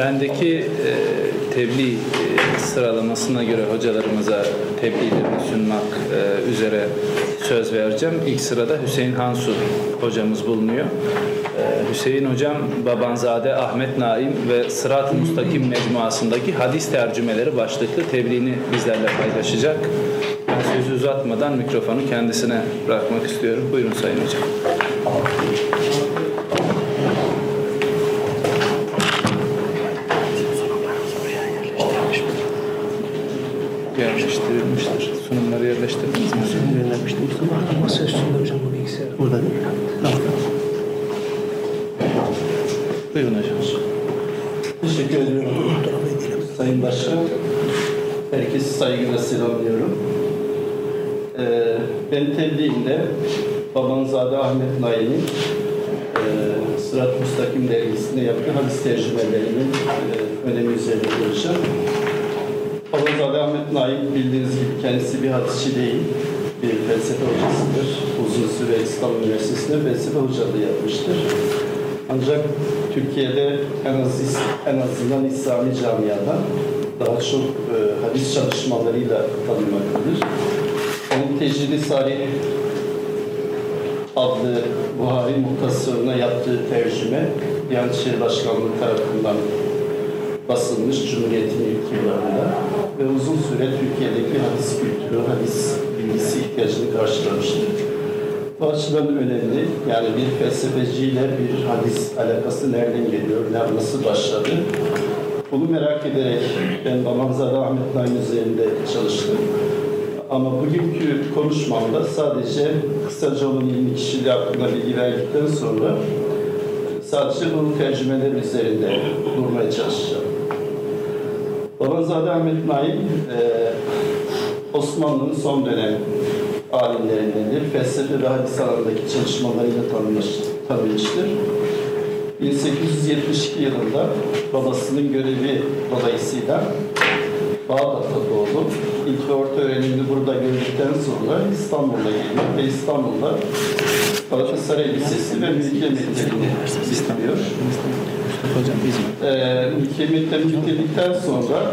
bendeki e, tebliğ e, sıralamasına göre hocalarımıza tebliğlerini sunmak e, üzere söz vereceğim. İlk sırada Hüseyin Hansu hocamız bulunuyor. Hüseyin hocam Babanzade Ahmet Naim ve Sırat-ı Mustakim mecmuasındaki hadis tercümeleri başlıklı tebliğini bizlerle paylaşacak. Ben sözü uzatmadan mikrofonu kendisine bırakmak istiyorum. Buyurun Sayın Hocam. Ben tebliğimde Babanzade Ahmet Naim'in e, Sırat Müstakim dergisinde yaptığı hadis tercümelerinin e, önemi üzerine duracağım. Babanzade Ahmet Naim bildiğiniz gibi kendisi bir hadisçi değil, bir felsefe hocasıdır. Uzun süre İstanbul Üniversitesi'nde felsefe hocalığı yapmıştır. Ancak Türkiye'de en az en azından İslami camiada daha çok e, hadis çalışmalarıyla tanınmaktadır. Tecrübi Sarih adlı Buhari Muhtasarı'na yaptığı tercüme Diyanet İşleri Başkanlığı tarafından basılmış Cumhuriyet'in ilk yıllarında ve uzun süre Türkiye'deki hadis kültürü, hadis bilgisi ihtiyacını karşılamıştır. Bu açıdan önemli. Yani bir felsefeciyle bir hadis alakası nereden geliyor, nasıl başladı? Bunu merak ederek ben Babamzade Ahmet Naim üzerinde çalıştım. Ama bugünkü konuşmamda sadece kısaca onun ilmi kişiliği hakkında bilgi verdikten sonra sadece bu tercümeler üzerinde durmaya çalışacağım. Babazade Ahmet Naim, e, Osmanlı'nın son dönem alimlerindendir. Felsefe ve hadis alanındaki çalışmalarıyla tanınmış, tanınmıştır. 1872 yılında babasının görevi dolayısıyla Bağdat'ta doğdu. İlk orta öğrenimini burada gördükten sonra İstanbul'a geliyor ve İstanbul'da Galatasaray Lisesi ve Mülkiye Mektebi'ni bitiriyor. Hocam İzmir. Ee, Mülkiye Mektebi'ni bitirdikten sonra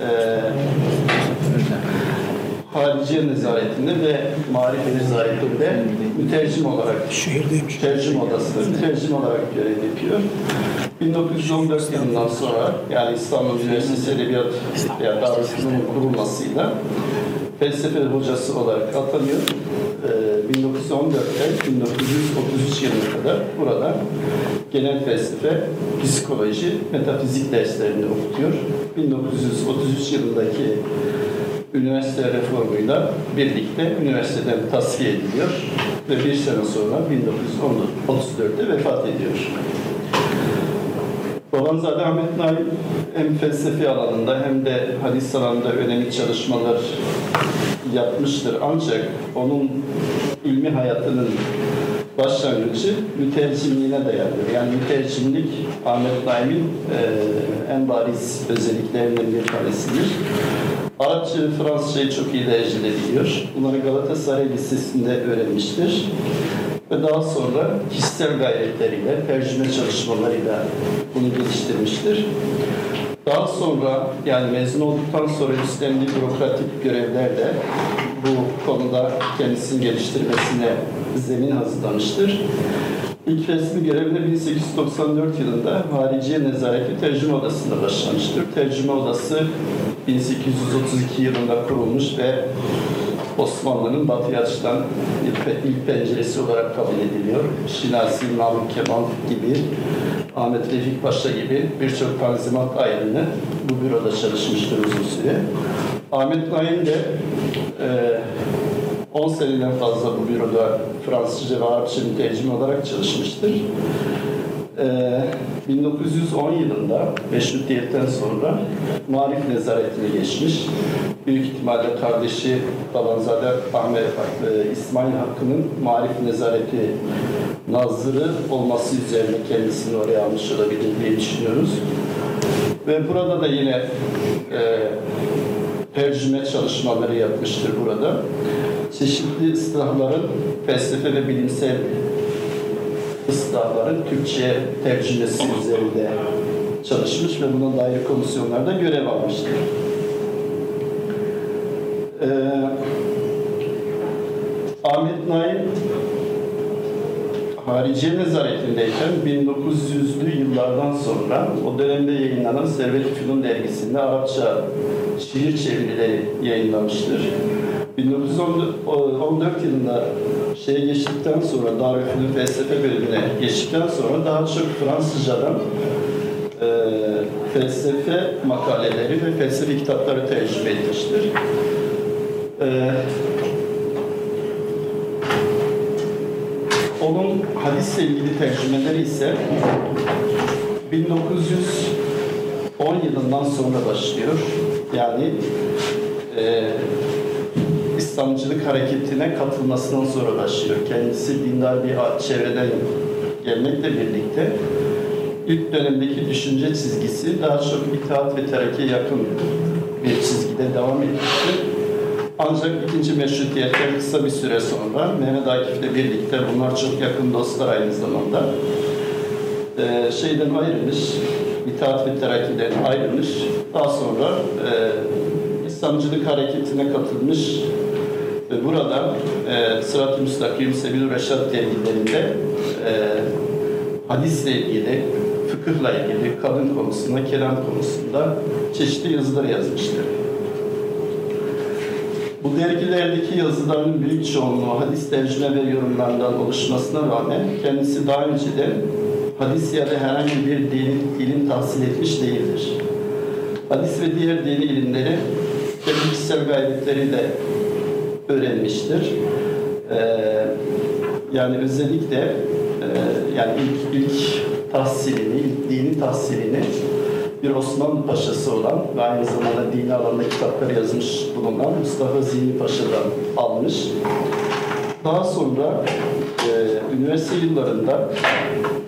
e, Hariciye Nezaretinde ve Marife Nezaretinde mütercim olarak Şehirdeymiş. tercüme odasında mütercim olarak görev yapıyor. 1914 yılından sonra yani İstanbul Üniversitesi Edebiyat veya Darülfünun'un kurulmasıyla felsefe hocası olarak atanıyor. Ee, 1914'ten 1933 yılına kadar burada genel felsefe, psikoloji, metafizik derslerini okutuyor. 1933 yılındaki üniversite reformuyla birlikte üniversiteden tasfiye ediliyor ve bir sene sonra 1934'te vefat ediyor. Babanzade Ahmet Naim hem felsefi alanında hem de hadis alanında önemli çalışmalar yapmıştır. Ancak onun ilmi hayatının başlangıcı mütercimliğine dayanıyor. Yani mütercimlik Ahmet Naim'in e, en bariz özelliklerinden bir tanesidir. Arapça ve Fransızcayı çok iyi derecede biliyor. Bunları Galatasaray Lisesi'nde öğrenmiştir. Ve daha sonra kişisel gayretleriyle, tercüme çalışmalarıyla bunu geliştirmiştir. Daha sonra yani mezun olduktan sonra üstlendiği bürokratik görevlerle bu konuda kendisini geliştirmesine zemin hazırlamıştır. İlk resmi görevine 1894 yılında Hariciye Nezareti Tercüme Odası'nda başlamıştır. Tercüme Odası 1832 yılında kurulmuş ve Osmanlı'nın batıya açılan ilk, penceresi olarak kabul ediliyor. Şinasi, Namık Kemal gibi, Ahmet Refik Paşa gibi birçok tanzimat ayrını bu büroda çalışmıştır uzun süre. Ahmet Naim de e, 10 seneden fazla bu büroda Fransızca ve Arapça mütercim olarak çalışmıştır. Ee, 1910 yılında Meşrutiyetten sonra Marif Nezaretine geçmiş. Büyük ihtimalle kardeşi Babanzade Ahmet e, İsmail Hakkı'nın Marif Nezareti nazırı olması üzerine kendisini oraya almış olabilir diye düşünüyoruz. Ve burada da yine e, tercüme çalışmaları yapmıştır burada. Çeşitli ıslahların felsefe ve bilimsel ıslahların Türkçe'ye tercümesi üzerinde çalışmış ve buna dair komisyonlarda görev almıştır. Ee, Ahmet Naim Hariciye nezaretindeyken 1900'lü yıllardan sonra o dönemde yayınlanan Servet Fünun dergisinde Arapça şiir çevirileri yayınlamıştır. 1914 yılında şeye geçtikten sonra Darülfünun felsefe bölümüne geçtikten sonra daha çok Fransızcadan e, felsefe makaleleri ve felsefe kitapları tercüme etmiştir. E, onun hadisle ilgili tercümeleri ise 1910 yılından sonra başlıyor. Yani e, İslamcılık hareketine katılmasından sonra başlıyor. Kendisi dindar bir çevreden gelmekle birlikte ilk dönemdeki düşünce çizgisi daha çok itaat ve terakkiye yakın bir çizgide devam etmiştir. Ancak ikinci meşrutiyetten kısa bir süre sonra Mehmet Akif'le birlikte bunlar çok yakın dostlar aynı zamanda e, şeyden ayrılmış, itaat ve terakkiden ayrılmış. Daha sonra e, İslamcılık hareketine katılmış ve burada e, Sırat-ı Müstakim, Sebil-i Reşat dergilerinde e, hadisle ilgili, fıkıhla ilgili, kadın konusunda, kelam konusunda çeşitli yazılar yazmıştır. Bu dergilerdeki yazıların büyük çoğunluğu hadis tercüme ve yorumlarından oluşmasına rağmen kendisi daha önceden hadis ya da herhangi bir din, ilim tahsil etmiş değildir. Hadis ve diğer dini ilimleri kendi kişisel gayretleriyle öğrenmiştir. Ee, yani özellikle e, yani ilk, ilk tahsilini, ilk dini tahsilini bir Osmanlı Paşası olan ve aynı zamanda dini alanda kitaplar yazmış bulunan Mustafa Zihni Paşa'dan almış. Daha sonra e, üniversite yıllarında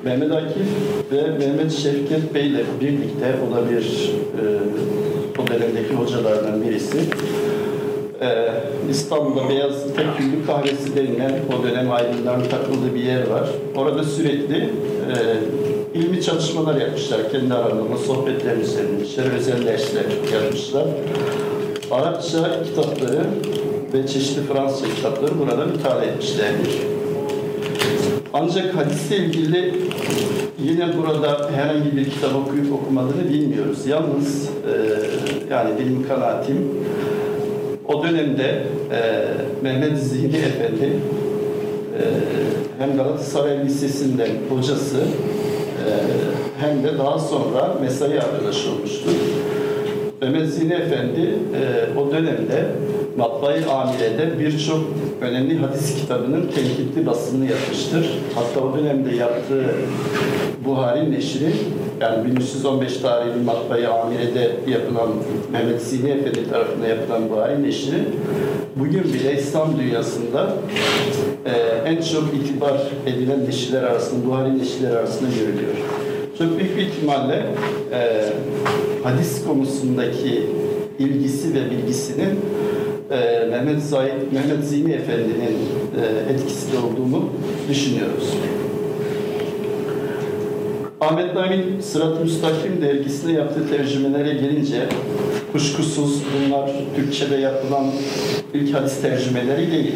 Mehmet Akif ve Mehmet Şevket Bey ile birlikte o da bir e, o dönemdeki hocalardan birisi. E, İstanbul'da Beyaz Tekgüllü Kahvesi denilen o dönem aydınların takıldığı bir yer var. Orada sürekli e, ilmi çalışmalar yapmışlar. Kendi aralarında sohbetler düzenlemişler, özel dersler yapmışlar. Arapça kitapları ve çeşitli Fransızca kitapları buradan ithal etmişlerdir. Ancak hadisle ilgili yine burada herhangi bir kitap okuyup okumadığını bilmiyoruz. Yalnız e, yani benim kanaatim o dönemde e, Mehmet Zihni Efendi e, hem Galatasaray Lisesi'nden hocası e, hem de daha sonra mesai arkadaşı olmuştur. Mehmet Zihni Efendi e, o dönemde Matbaa-i Amire'de birçok önemli hadis kitabının tenkitli basımını yapmıştır. Hatta o dönemde yaptığı Buhari neşri, yani 1315 tarihli Matbaa-i Amire'de yapılan Mehmet Zihni Efendi tarafından yapılan Buhari neşri, bugün bile İslam dünyasında e, en çok itibar edilen neşirler arasında, Buhari neşirler arasında görülüyor. Çok büyük bir ihtimalle e, hadis konusundaki ilgisi ve bilgisinin e, Mehmet Zahid, Mehmet Zihni Efendi'nin e, etkisi de olduğunu düşünüyoruz. Ahmet Naim'in Sırat-ı Müstakim dergisine yaptığı tercümelere gelince kuşkusuz bunlar Türkçe'de yapılan ilk hadis tercümeleri değil.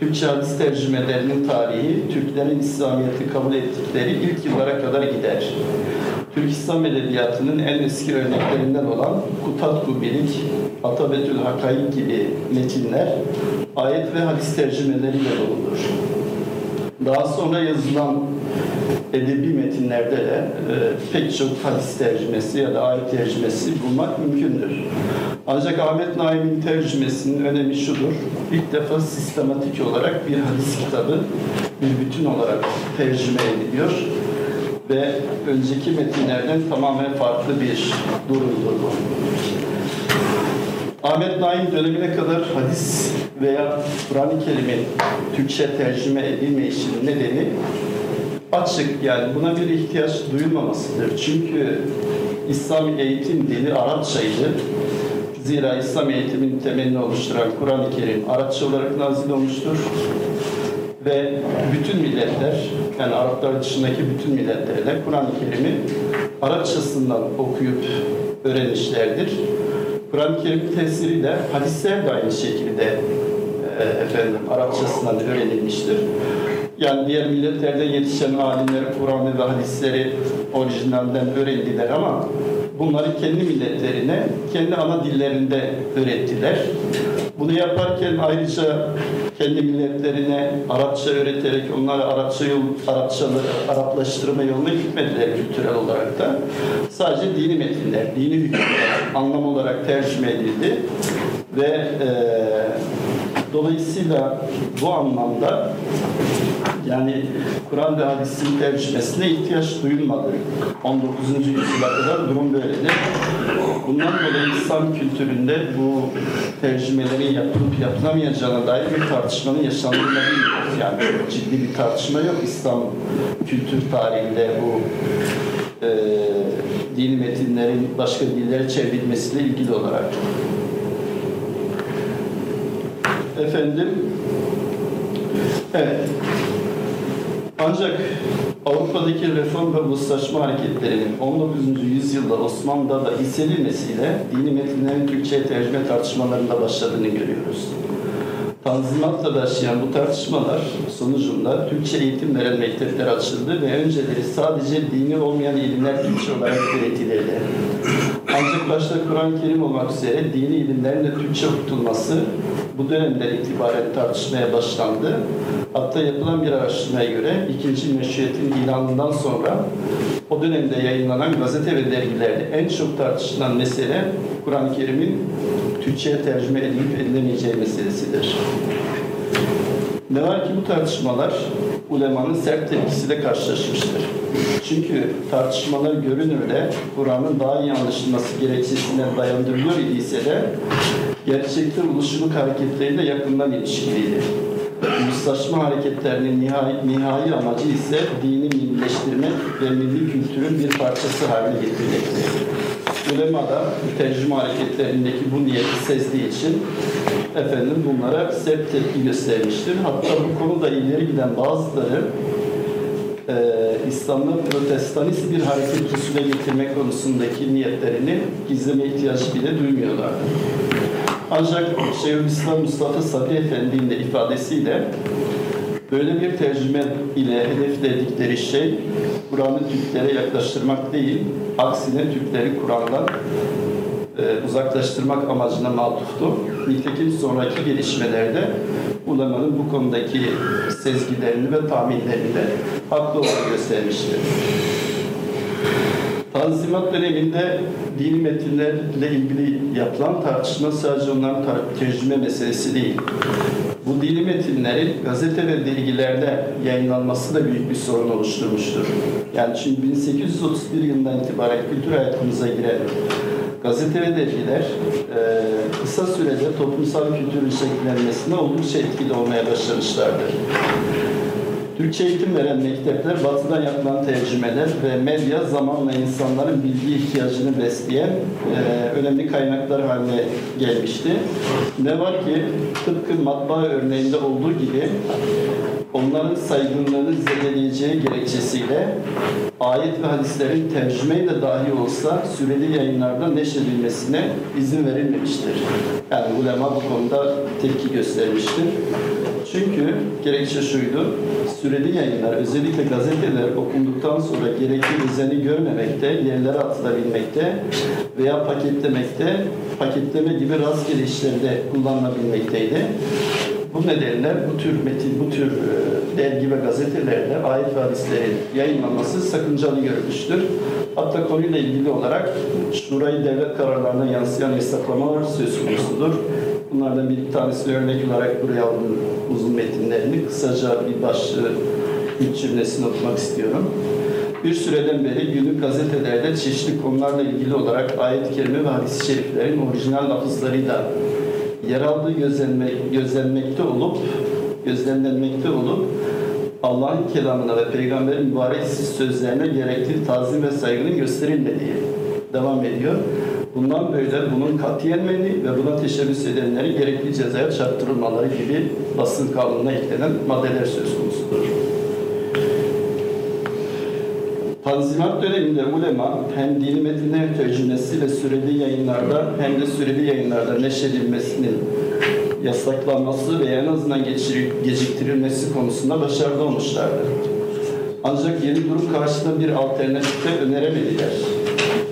Türkçe hadis tercümelerinin tarihi Türklerin İslamiyet'i kabul ettikleri ilk yıllara kadar gider. Türk İslam Edebiyatı'nın en eski örneklerinden olan Kutat Kubilik, Atabetül Hakayik gibi metinler ayet ve hadis tercümeleriyle doludur. Daha sonra yazılan edebi metinlerde de e, pek çok hadis tercümesi ya da ayet tercümesi bulmak mümkündür. Ancak Ahmet Naim'in tercümesinin önemi şudur. İlk defa sistematik olarak bir hadis kitabı bir bütün olarak tercüme ediliyor ve önceki metinlerden tamamen farklı bir durumdur bu. Ahmet Naim dönemine kadar hadis veya Kur'an-ı Kerim'in Türkçe tercüme edilmeyişinin nedeni açık yani buna bir ihtiyaç duyulmamasıdır. Çünkü İslam eğitim dili Arapçaydı. Zira İslam eğitimin temelini oluşturan Kur'an-ı Kerim Arapça olarak nazil olmuştur. Ve bütün milletler, yani Araplar dışındaki bütün milletlerle Kur'an-ı Kerim'i Arapçasından okuyup öğrenmişlerdir. Kur'an-ı Kerim tesiriyle hadisler de aynı şekilde e, efendim Arapçasından öğrenilmiştir. Yani diğer milletlerden yetişen alimler Kur'an'ı ve hadisleri orijinalden öğrendiler ama bunları kendi milletlerine, kendi ana dillerinde öğrettiler. Bunu yaparken ayrıca kendi milletlerine Arapça öğreterek onları Arapça yol, Arapçalı, Araplaştırma yoluna gitmediler kültürel olarak da. Sadece dini metinler, dini hükümler anlam olarak tercüme edildi ve eee Dolayısıyla bu anlamda yani Kur'an ve hadisin tercümesine ihtiyaç duyulmadı. 19. yüzyıla kadar durum böyledir. Bundan dolayı İslam kültüründe bu tercümelerin yapılıp yapılamayacağına dair bir tartışmanın biliyoruz. Yani ciddi bir tartışma yok İslam kültür tarihinde bu e, dini metinlerin başka dillere çevrilmesiyle ilgili olarak. Efendim, evet. Ancak Avrupa'daki reform ve uluslaşma hareketlerinin 19. yüzyılda Osmanlı'da da hissedilmesiyle dini metinlerin Türkçe'ye tercüme tartışmalarında başladığını görüyoruz. Tanzimatla başlayan bu tartışmalar sonucunda Türkçe eğitim veren mektepler açıldı ve önceleri sadece dini olmayan ilimler Türkçe olarak öğretilirdi. Ancak başta Kur'an-ı Kerim olmak üzere dini ilimlerin de Türkçe okutulması bu dönemden itibaren tartışmaya başlandı. Hatta yapılan bir araştırmaya göre ikinci meşruiyetin ilanından sonra o dönemde yayınlanan gazete ve dergilerde en çok tartışılan mesele Kur'an-ı Kerim'in Türkçe'ye tercüme edilip edilemeyeceği meselesidir. Ne var ki bu tartışmalar ulemanın sert tepkisiyle karşılaşmıştır. Çünkü tartışmalar görünürde Kur'an'ın daha iyi anlaşılması gerekçesine dayandırılıyor idiyse de gerçekte ulusçuluk hareketleriyle yakından ilişkiliydi. Uluslaşma hareketlerinin nihai, nihai amacı ise dini millileştirmek ve milli kültürün bir parçası haline getirmekti. Ulema da tercüme hareketlerindeki bu niyeti sezdiği için efendim bunlara sert tepki göstermiştir. Hatta bu konuda ileri giden bazıları e, İslam'ı protestanist bir hareket usulüne getirmek konusundaki niyetlerini gizleme ihtiyacı bile duymuyorlardı. Ancak Şeyhülislam Mustafa Sabri Efendi'nin de ifadesiyle böyle bir tercüme ile hedefledikleri şey Kur'an'ı Türklere yaklaştırmak değil, aksine Türkleri Kur'an'dan e, uzaklaştırmak amacına matuftu. Nitekim sonraki gelişmelerde ulemanın bu konudaki sezgilerini ve tahminlerini de haklı olarak göstermiştir. Tanzimat döneminde dini metinlerle ilgili yapılan tartışma sadece onların tercüme meselesi değil. Bu dini metinlerin gazete ve dergilerde yayınlanması da büyük bir sorun oluşturmuştur. Yani çünkü 1831 yılından itibaren kültür hayatımıza giren gazete ve dergiler e, kısa sürede toplumsal kültürün şekillenmesine oldukça etkili olmaya başlamışlardır. Türkçe eğitim veren mektepler batıdan yapılan tercümeler ve medya zamanla insanların bilgi ihtiyacını besleyen e, önemli kaynaklar haline gelmişti. Ne var ki tıpkı matbaa örneğinde olduğu gibi onların saygınlığını zedeleyeceği gerekçesiyle ayet ve hadislerin tercümeyle dahi olsa süreli yayınlarda neşredilmesine izin verilmemiştir. Yani ulema bu konuda tepki göstermiştir. Çünkü gerekçe şuydu, süreli yayınlar, özellikle gazeteler okunduktan sonra gerekli düzeni görmemekte, yerlere atılabilmekte veya paketlemekte, paketleme gibi rastgele işlerde kullanılabilmekteydi. Bu nedenle bu tür metin, bu tür e, dergi ve gazetelerde ayet ve hadislerin yayınlanması sakıncalı görülmüştür. Hatta konuyla ilgili olarak şurayı devlet kararlarına yansıyan yasaklamalar söz konusudur. Bunlardan bir iki tanesini örnek olarak buraya aldım uzun metinlerini. Kısaca bir başlığı, üç cümlesini okumak istiyorum. Bir süreden beri günlük gazetelerde çeşitli konularla ilgili olarak ayet-i kerime ve hadis-i şeriflerin orijinal lafızlarıyla yer aldığı gözlenme, gözlenmekte olup gözlemlenmekte olup Allah'ın kelamına ve peygamberin mübarek sözlerine gerekli tazim ve saygının gösterilmediği devam ediyor. Bundan böyle bunun katiyen men'i ve buna teşebbüs edenlerin gerekli cezaya çarptırılmaları gibi basın kanununa eklenen maddeler söz konusudur. Tanzimat döneminde ulema hem dini metinler tercümesi ve süreli yayınlarda hem de süreli yayınlarda neşredilmesinin yasaklanması ve en azından geciktirilmesi konusunda başarılı olmuşlardır. Ancak yeni durum karşısında bir alternatif de öneremediler.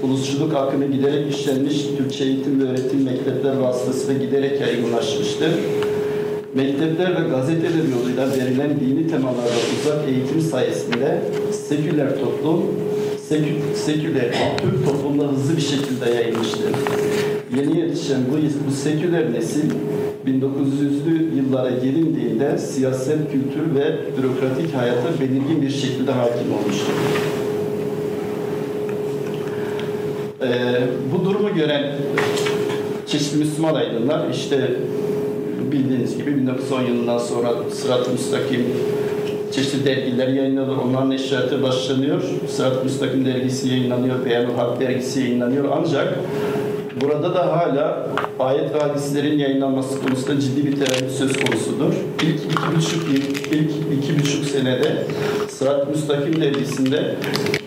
Ulusçuluk akımı giderek işlenmiş, Türkçe eğitim ve öğretim mektepler vasıtasıyla giderek yaygınlaşmıştır. Mektepler ve gazeteler yoluyla verilen dini temalarda uzak eğitim sayesinde seküler toplum, sekü, seküler Türk toplumda hızlı bir şekilde yayılmıştır. Yeni yetişen bu, bu seküler nesil 1900'lü yıllara gelindiğinde siyaset, kültür ve bürokratik hayata belirgin bir şekilde hakim olmuştur. Ee, bu durumu gören çeşitli Müslüman aydınlar işte bildiğiniz gibi 1910 yılından sonra Sırat-ı Müstakim çeşitli dergiler yayınlanıyor. Onların neşriyatı başlanıyor. Sırat-ı Müstakim dergisi yayınlanıyor. Beyanul Hak dergisi yayınlanıyor. Ancak burada da hala ayet ve hadislerin yayınlanması konusunda ciddi bir tereddüt söz konusudur. İlk iki buçuk ilk iki buçuk senede Sırat-ı Müstakim dergisinde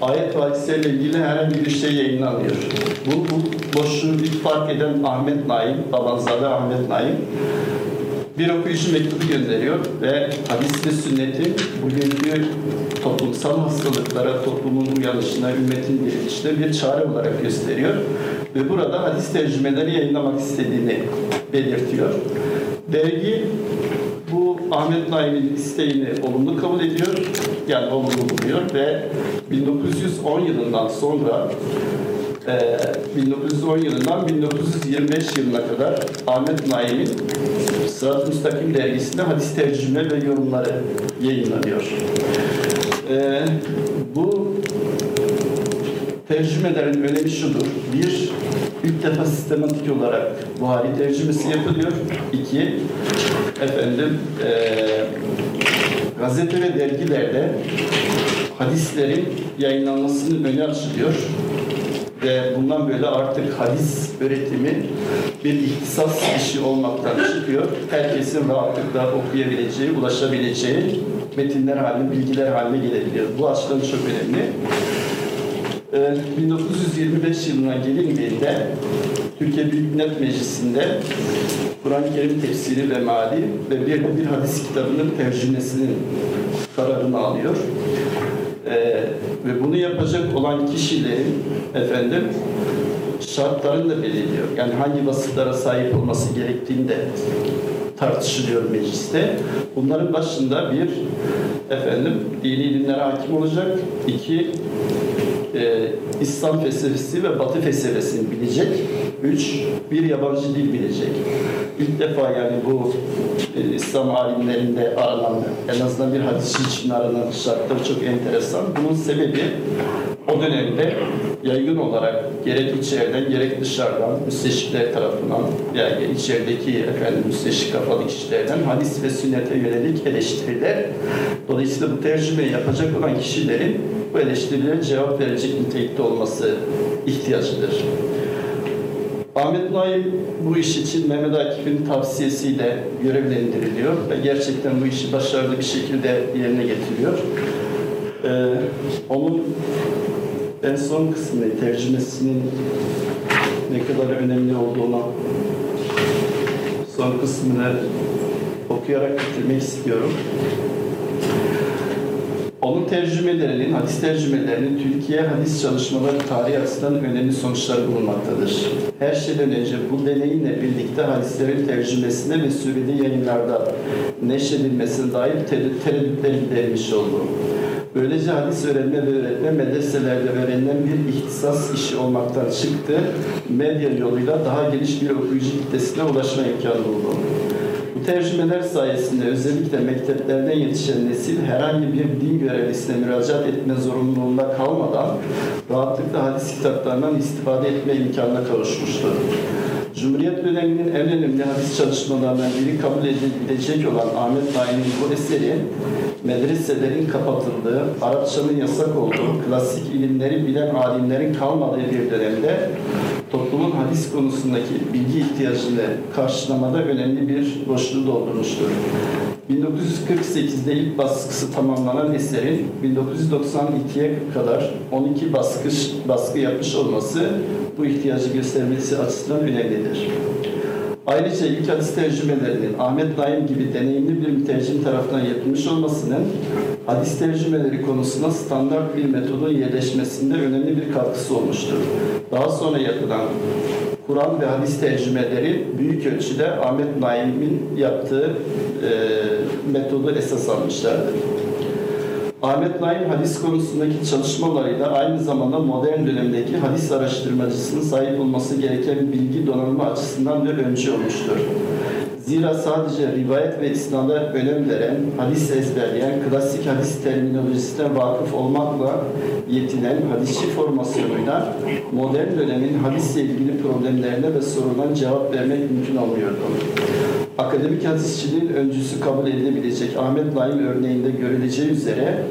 ayet ve hadislerle ilgili herhangi bir şey yayınlanmıyor. Bu, bu boşluğu ilk fark eden Ahmet Naim, Babanzade Ahmet Naim, bir okuyucu mektubu gönderiyor ve hadis ve sünnetin bugünkü toplumsal hastalıklara, toplumun uyanışına, ümmetin dirilişine bir çare olarak gösteriyor. Ve burada hadis tercümeleri yayınlamak istediğini belirtiyor. Dergi bu Ahmet Naim'in isteğini olumlu kabul ediyor, yani olumlu buluyor ve 1910 yılından sonra 1910 yılından 1925 yılına kadar Ahmet Naim'in Sırat-ı Müstakim dergisinde hadis tercüme ve yorumları yayınlanıyor. Ee, bu tercümelerin önemi şudur. Bir, ilk defa sistematik olarak Buhari tercümesi yapılıyor. İki, efendim, eee gazete ve dergilerde hadislerin yayınlanmasının önü açılıyor ve bundan böyle artık hadis öğretimi bir ihtisas işi olmaktan çıkıyor. Herkesin rahatlıkla okuyabileceği, ulaşabileceği metinler haline, bilgiler haline gelebiliyor. Bu açıdan çok önemli. Ee, 1925 yılına gelindiğinde Türkiye Büyük Millet Meclisi'nde Kur'an-ı Kerim tefsiri ve mali ve bir bir hadis kitabının tercümesinin kararını alıyor. Ee, ve bunu yapacak olan kişilerin efendim şartlarını da belirliyor. Yani hangi vasıflara sahip olması gerektiğini de tartışılıyor mecliste. Bunların başında bir efendim dini ilimlere hakim olacak. iki e, İslam felsefesi ve Batı felsefesini bilecek. Üç, bir yabancı dil bilecek. İlk defa yani bu e, İslam alimlerinde aranan, en azından bir hadisçi için aranan şartlar çok enteresan. Bunun sebebi o dönemde yaygın olarak gerek içeriden gerek dışarıdan müsteşrikler tarafından yani içerideki efendim müsteşrik kafalı kişilerden hadis ve sünnete yönelik eleştiriler. Dolayısıyla bu tercümeyi yapacak olan kişilerin bu eleştirilere cevap verecek nitelikte olması ihtiyacıdır. Ahmet Naim bu iş için Mehmet Akif'in tavsiyesiyle görevlendiriliyor ve gerçekten bu işi başarılı bir şekilde yerine getiriyor. Ee, onun en son kısmını, tercümesinin ne kadar önemli olduğunu son kısmını okuyarak bitirmek istiyorum. Onun tercümelerinin, hadis tercümelerinin Türkiye hadis çalışmaları tarihi açısından önemli sonuçları bulunmaktadır. Her şeyden önce bu deneyimle birlikte hadislerin tercümesine ve süreli yayınlarda neşredilmesine dair ter- tereddütler giderilmiş oldu. Böylece hadis öğrenme ve öğretme medreselerde öğrenilen bir ihtisas işi olmaktan çıktı, medya yoluyla daha geniş bir okuyucu kitlesine ulaşma imkanı buldu. Bu tercümeler sayesinde özellikle mekteplerden yetişen nesil herhangi bir din görevlisine müracaat etme zorunluluğunda kalmadan rahatlıkla hadis kitaplarından istifade etme imkanına kavuşmuştur. Cumhuriyet döneminin en önemli hadis çalışmalarından biri kabul edilecek olan Ahmet Naim'in bu eseri medreselerin kapatıldığı, Arapçanın yasak olduğu, klasik ilimleri bilen alimlerin kalmadığı bir dönemde toplumun hadis konusundaki bilgi ihtiyacını karşılamada önemli bir boşluğu doldurmuştur. 1948'de ilk baskısı tamamlanan eserin 1992'ye kadar 12 baskı, baskı yapmış olması bu ihtiyacı göstermesi açısından önemlidir. Ayrıca ilk hadis tercümelerinin Ahmet Naim gibi deneyimli bir mütercim tarafından yapılmış olmasının hadis tercümeleri konusunda standart bir metodun yerleşmesinde önemli bir katkısı olmuştur. Daha sonra yapılan Kur'an ve hadis tercümeleri büyük ölçüde Ahmet Naim'in yaptığı e, metodu esas almışlardır. Ahmet Naim hadis konusundaki çalışmalarıyla aynı zamanda modern dönemdeki hadis araştırmacısının sahip olması gereken bilgi donanımı açısından da öncü olmuştur. Zira sadece rivayet ve isnada önem veren, hadis ezberleyen, klasik hadis terminolojisine vakıf olmakla yetinen hadisçi formasyonuyla modern dönemin hadisle ilgili problemlerine ve sorularına cevap vermek mümkün olmuyordu. Akademik hadisçiliğin öncüsü kabul edilebilecek Ahmet Naim örneğinde görüleceği üzere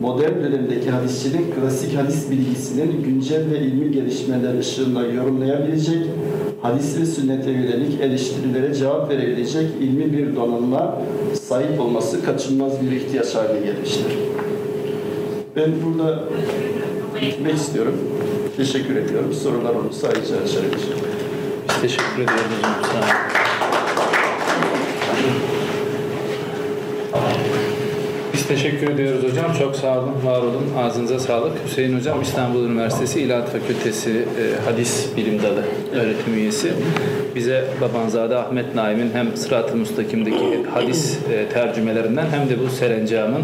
modern dönemdeki hadisçinin klasik hadis bilgisinin güncel ve ilmi gelişmeler ışığında yorumlayabilecek, hadis ve sünnete yönelik eleştirilere cevap verebilecek ilmi bir donanıma sahip olması kaçınılmaz bir ihtiyaç haline gelmiştir. Ben burada bitmek istiyorum. Teşekkür ediyorum. Sorular olursa ayrıca. Biz teşekkür ediyoruz. Sağ olun. Teşekkür ediyoruz hocam. Çok sağ olun, var olun. Ağzınıza sağlık. Hüseyin hocam İstanbul Üniversitesi İlahiyat Fakültesi e, Hadis Bilim Dalı öğretim üyesi. Bize Babanzade Ahmet Naim'in hem Sırat-ı Mustakim'deki hadis e, tercümelerinden hem de bu Serencam'ın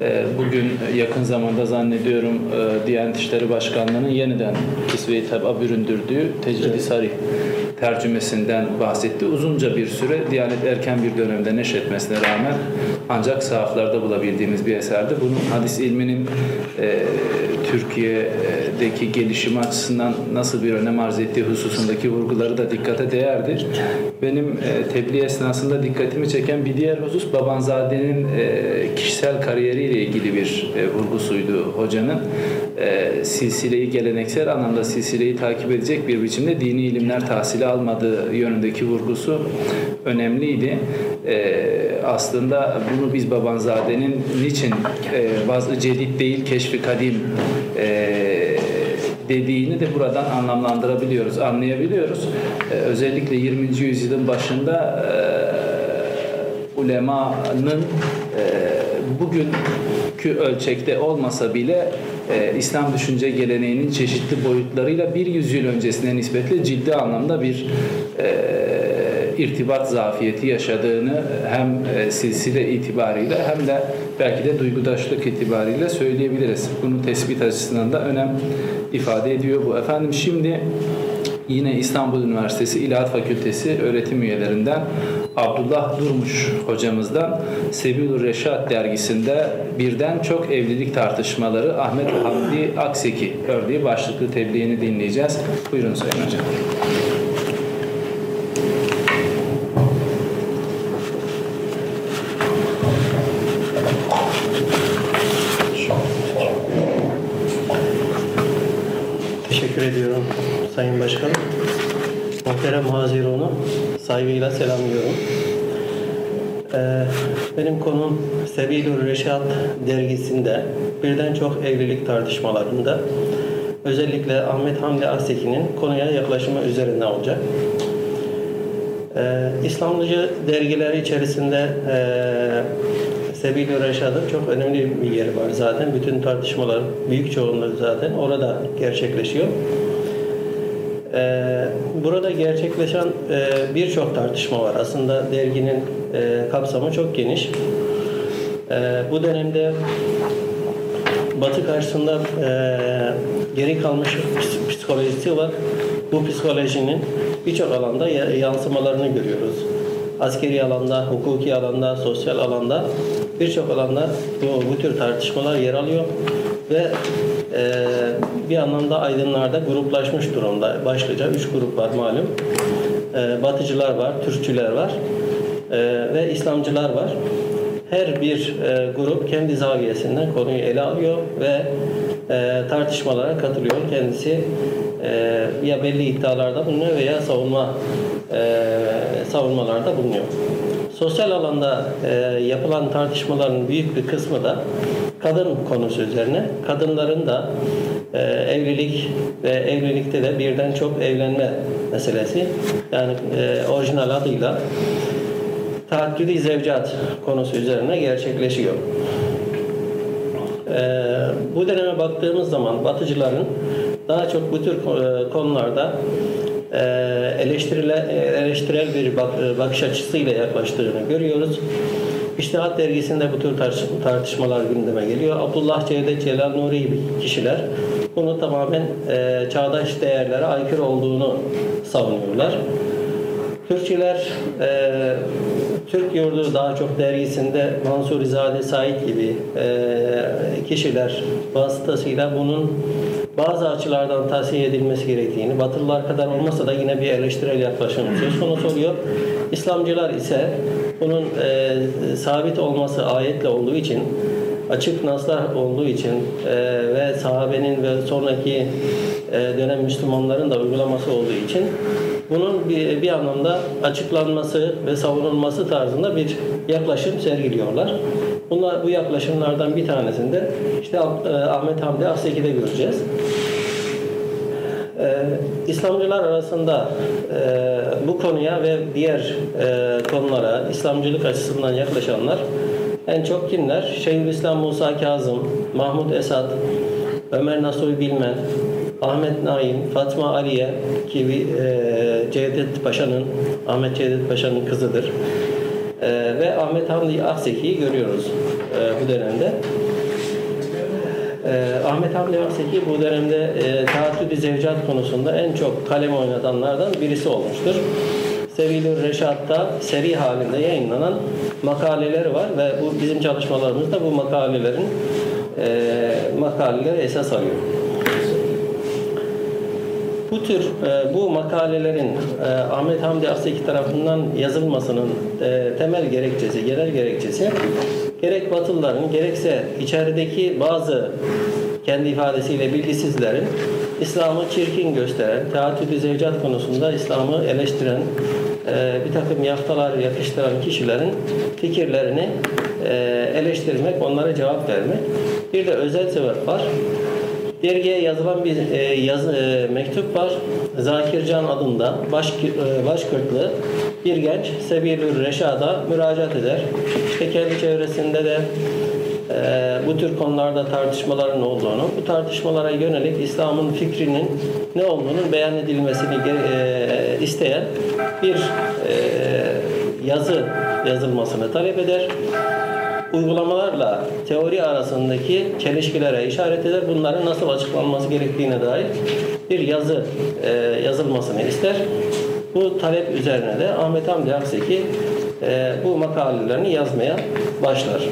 e, bugün yakın zamanda zannediyorum e, Diyanet İşleri Başkanlığı'nın yeniden kisve-i tab'a büründürdüğü Tecrid-i Sarih tercümesinden bahsetti. Uzunca bir süre Diyanet erken bir dönemde neşretmesine rağmen ancak sahaflarda bulabildiğimiz bir eserdi. Bunun hadis ilminin e, Türkiye'deki gelişimi açısından nasıl bir önem arz ettiği hususundaki vurguları da dikkate değerdi. Benim e, tebliğ esnasında dikkatimi çeken bir diğer husus Babanzade'nin e, kişisel kariyeriyle ilgili bir e, vurgusuydu hocanın. E, silsileyi geleneksel anlamda silsileyi takip edecek bir biçimde dini ilimler tahsili almadığı yönündeki vurgusu önemliydi. E, aslında bunu biz Babanzade'nin niçin e, vaz-ı cedid değil keşfi kadim e, dediğini de buradan anlamlandırabiliyoruz, anlayabiliyoruz. E, özellikle 20. yüzyılın başında e, ulemanın e, bugünkü ölçekte olmasa bile e, İslam düşünce geleneğinin çeşitli boyutlarıyla bir yüzyıl öncesine nispetle ciddi anlamda bir e, irtibat zafiyeti yaşadığını hem e, silsile itibariyle hem de belki de duygudaşlık itibariyle söyleyebiliriz. Bunu tespit açısından da önem ifade ediyor bu. Efendim şimdi yine İstanbul Üniversitesi İlahiyat Fakültesi öğretim üyelerinden Abdullah Durmuş hocamızdan Sebilur Reşat dergisinde birden çok evlilik tartışmaları Ahmet Hamdi Akseki örneği başlıklı tebliğini dinleyeceğiz. Buyurun Sayın Hocam. Teşekkür ediyorum Sayın Başkanım. Muhterem Hazirun'u saygıyla selamlıyorum. Ee, benim konum Sebilur Reşat dergisinde birden çok evlilik tartışmalarında özellikle Ahmet Hamdi Aseki'nin konuya yaklaşımı üzerine olacak. Ee, İslamcı dergileri içerisinde e, Sebil-i Reşad'ın çok önemli bir yeri var zaten. Bütün tartışmalar, büyük çoğunluğu zaten orada gerçekleşiyor. Ee, burada gerçekleşen e, birçok tartışma var. Aslında derginin e, kapsamı çok geniş. E, bu dönemde Batı karşısında e, geri kalmış ps- psikolojisi var. Bu psikolojinin birçok alanda ya- yansımalarını görüyoruz. Askeri alanda, hukuki alanda, sosyal alanda birçok alanda bu, bu tür tartışmalar yer alıyor ve e, bir anlamda aydınlarda gruplaşmış durumda. Başlıca üç grup var malum. E, batıcılar var, Türkçüler var e, ve İslamcılar var. her bir e, grup kendi zaviyesinden konuyu ele alıyor ve e, tartışmalara katılıyor. Kendisi e, ya belli iddialarda bulunuyor veya savunma savunmalarda bulunuyor. Sosyal alanda e, yapılan tartışmaların büyük bir kısmı da kadın konusu üzerine. Kadınların da e, evlilik ve evlilikte de birden çok evlenme meselesi. Yani e, orijinal adıyla taaddüdi zevcat konusu üzerine gerçekleşiyor. Ee, bu döneme baktığımız zaman batıcıların daha çok bu tür ko- konularda e, eleştirile, eleştirel bir bak, bakış açısıyla yaklaştığını görüyoruz. İştihat dergisinde bu tür tartış- tartışmalar gündeme geliyor. Abdullah Cevdet Celal Nuri gibi kişiler bunu tamamen e, çağdaş değerlere aykırı olduğunu savunuyorlar. Türkçüler e, Türk Yurdu daha çok dergisinde Mansur İzade Said gibi e, kişiler vasıtasıyla bunun bazı açılardan tavsiye edilmesi gerektiğini, Batılılar kadar olmasa da yine bir eleştirel yaklaşım söz konusu oluyor. İslamcılar ise bunun e, sabit olması ayetle olduğu için açık naslar olduğu için e, ve sahabenin ve sonraki e, dönem Müslümanların da uygulaması olduğu için bunun bir, bir anlamda açıklanması ve savunulması tarzında bir yaklaşım sergiliyorlar. Bunlar, bu yaklaşımlardan bir tanesinde işte e, Ahmet Hamdi Akseki'de göreceğiz. Ee, İslamcılar arasında e, bu konuya ve diğer e, konulara İslamcılık açısından yaklaşanlar en çok kimler? Şeyhülislam Musa Kazım, Mahmud Esad, Ömer Nasuhi Bilmen, Ahmet Naim, Fatma Aliye ki e, Cevdet Paşa'nın, Ahmet Cevdet Paşa'nın kızıdır. E, Ahmet Hamdi Akseki'yi görüyoruz e, bu dönemde. Ee, Ahmet Hamdi Akseki bu dönemde e, taaddüdü zevcat konusunda en çok kalem oynatanlardan birisi olmuştur. Sevilür Reşat'ta seri halinde yayınlanan makaleleri var ve bu bizim çalışmalarımızda bu makalelerin e, makaleleri esas alıyor. Bu tür e, bu makalelerin e, Ahmet Hamdi Akseki tarafından yazılmasının e, temel gerekçesi, genel gerekçesi gerek Batılıların gerekse içerideki bazı kendi ifadesiyle bilgisizlerin İslam'ı çirkin gösteren, teatülü zevcat konusunda İslam'ı eleştiren, e, bir takım yaftalar yakıştıran kişilerin fikirlerini e, eleştirmek, onlara cevap vermek. Bir de özel sebep var. Dergiye yazılan bir e, yazı, e, mektup var. Zakircan adında baş, e, Başkırtlı bir genç Sebilül Reşad'a müracaat eder. İşte kendi çevresinde de e, bu tür konularda tartışmaların olduğunu, bu tartışmalara yönelik İslam'ın fikrinin ne olduğunun beyan edilmesini e, isteyen bir e, yazı yazılmasını talep eder uygulamalarla teori arasındaki çelişkilere işaret eder. Bunların nasıl açıklanması gerektiğine dair bir yazı e, yazılmasını ister. Bu talep üzerine de Ahmet Hamdi Akseki e, bu makalelerini yazmaya başlar.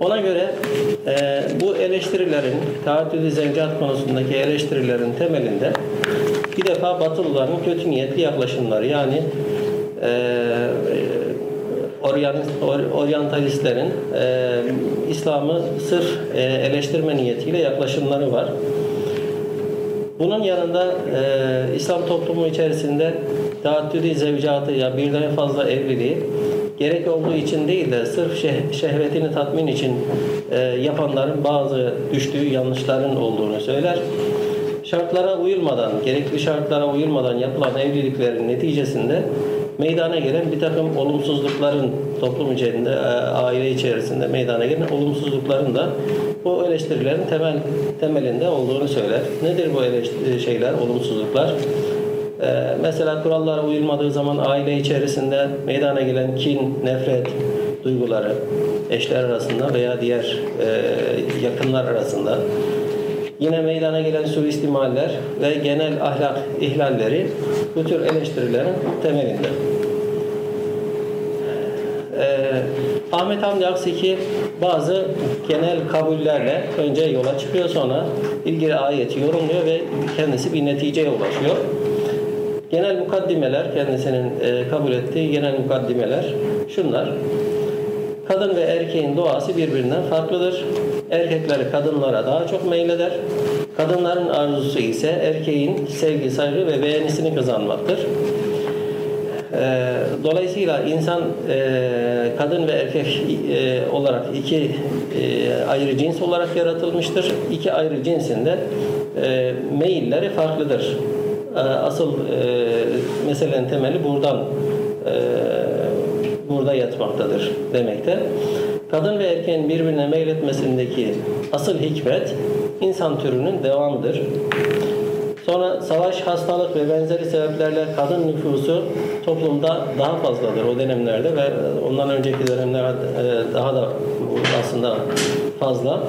Ona göre e, bu eleştirilerin, taaddüdü zevcat konusundaki eleştirilerin temelinde bir defa Batılıların kötü niyetli yaklaşımları yani e, oryantalistlerin e, İslam'ı sırf e, eleştirme niyetiyle yaklaşımları var. Bunun yanında e, İslam toplumu içerisinde taaddüdü zevcatı ya birden fazla evliliği gerek olduğu için değil de sırf şeh- şehvetini tatmin için e, yapanların bazı düştüğü yanlışların olduğunu söyler. Şartlara uyulmadan, gerekli şartlara uyulmadan yapılan evliliklerin neticesinde meydana gelen bir takım olumsuzlukların toplum içerisinde, e, aile içerisinde meydana gelen olumsuzlukların da bu eleştirilerin temel temelinde olduğunu söyler. Nedir bu eleştiri şeyler, olumsuzluklar? Ee, mesela kurallara uyulmadığı zaman aile içerisinde meydana gelen kin, nefret duyguları eşler arasında veya diğer e, yakınlar arasında yine meydana gelen suistimaller ve genel ahlak ihlalleri bu tür eleştirilerin temelinde. Ee, Ahmet Hamdi Akseki bazı genel kabullerle önce yola çıkıyor sonra ilgili ayeti yorumluyor ve kendisi bir neticeye ulaşıyor. Genel mukaddimeler kendisinin e, kabul ettiği genel mukaddimeler şunlar. Kadın ve erkeğin doğası birbirinden farklıdır. Erkekleri kadınlara daha çok meyleder. Kadınların arzusu ise erkeğin sevgi, saygı ve beğenisini kazanmaktır. Ee, Dolayısıyla insan e, kadın ve erkek e, olarak iki e, ayrı cins olarak yaratılmıştır. İki ayrı cinsinde meyilleri farklıdır. E, Asıl meselenin temeli buradan burada yatmaktadır demekte. Kadın ve erkeğin birbirine meyletmesindeki asıl hikmet insan türünün devamıdır. Sonra savaş, hastalık ve benzeri sebeplerle kadın nüfusu toplumda daha fazladır o dönemlerde ve ondan önceki dönemler e, daha da aslında fazla.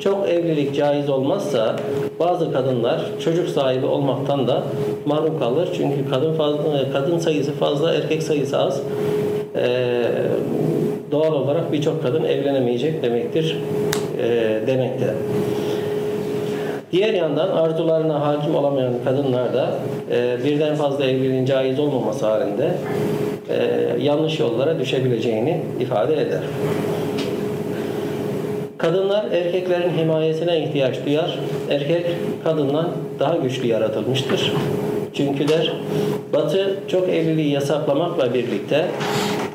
Çok evlilik caiz olmazsa bazı kadınlar çocuk sahibi olmaktan da mahrum kalır. Çünkü kadın fazla, kadın sayısı fazla, erkek sayısı az. E, doğal olarak birçok kadın evlenemeyecek demektir e, demekte. Diğer yandan arzularına hakim olamayan kadınlar da e, birden fazla evliliğin caiz olmaması halinde e, yanlış yollara düşebileceğini ifade eder. Kadınlar erkeklerin himayesine ihtiyaç duyar. Erkek kadından daha güçlü yaratılmıştır. Çünkü der, Batı çok evliliği yasaklamakla birlikte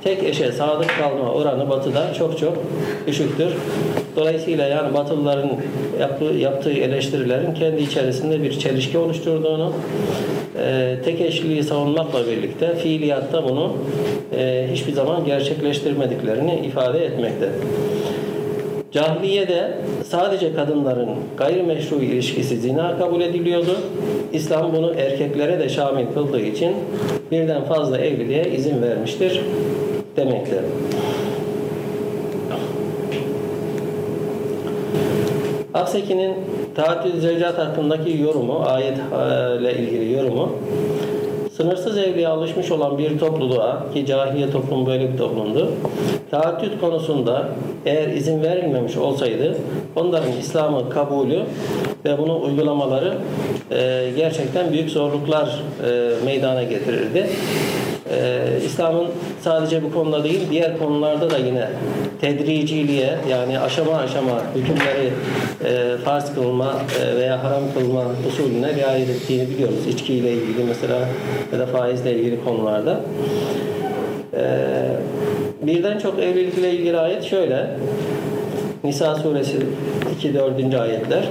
tek eşe sadık kalma oranı Batı'da çok çok düşüktür. Dolayısıyla yani Batılıların yaptığı, yaptığı eleştirilerin kendi içerisinde bir çelişki oluşturduğunu, e, tek eşliliği savunmakla birlikte fiiliyatta bunu e, hiçbir zaman gerçekleştirmediklerini ifade etmekte. Cahiliyede sadece kadınların gayrimeşru ilişkisi zina kabul ediliyordu. İslam bunu erkeklere de şamil kıldığı için birden fazla evliliğe izin vermiştir demektir. Akseki'nin tahaddüd zevcat hakkındaki yorumu, ayet ile ilgili yorumu Sınırsız evliliğe alışmış olan bir topluluğa ki cahiliye toplumu böyle bir toplumdu. Tahaddüt konusunda eğer izin verilmemiş olsaydı onların İslam'ı kabulü ve bunu uygulamaları e, gerçekten büyük zorluklar e, meydana getirirdi. E, İslam'ın sadece bu konuda değil diğer konularda da yine tedriciliğe yani aşama aşama hükümleri e, farz kılma e, veya haram kılma usulüne riayet ettiğini biliyoruz. İçkiyle ilgili mesela ya da faizle ilgili konularda. E, birden çok evlilikle ilgili ayet şöyle. Nisa suresi 2-4. ayetler.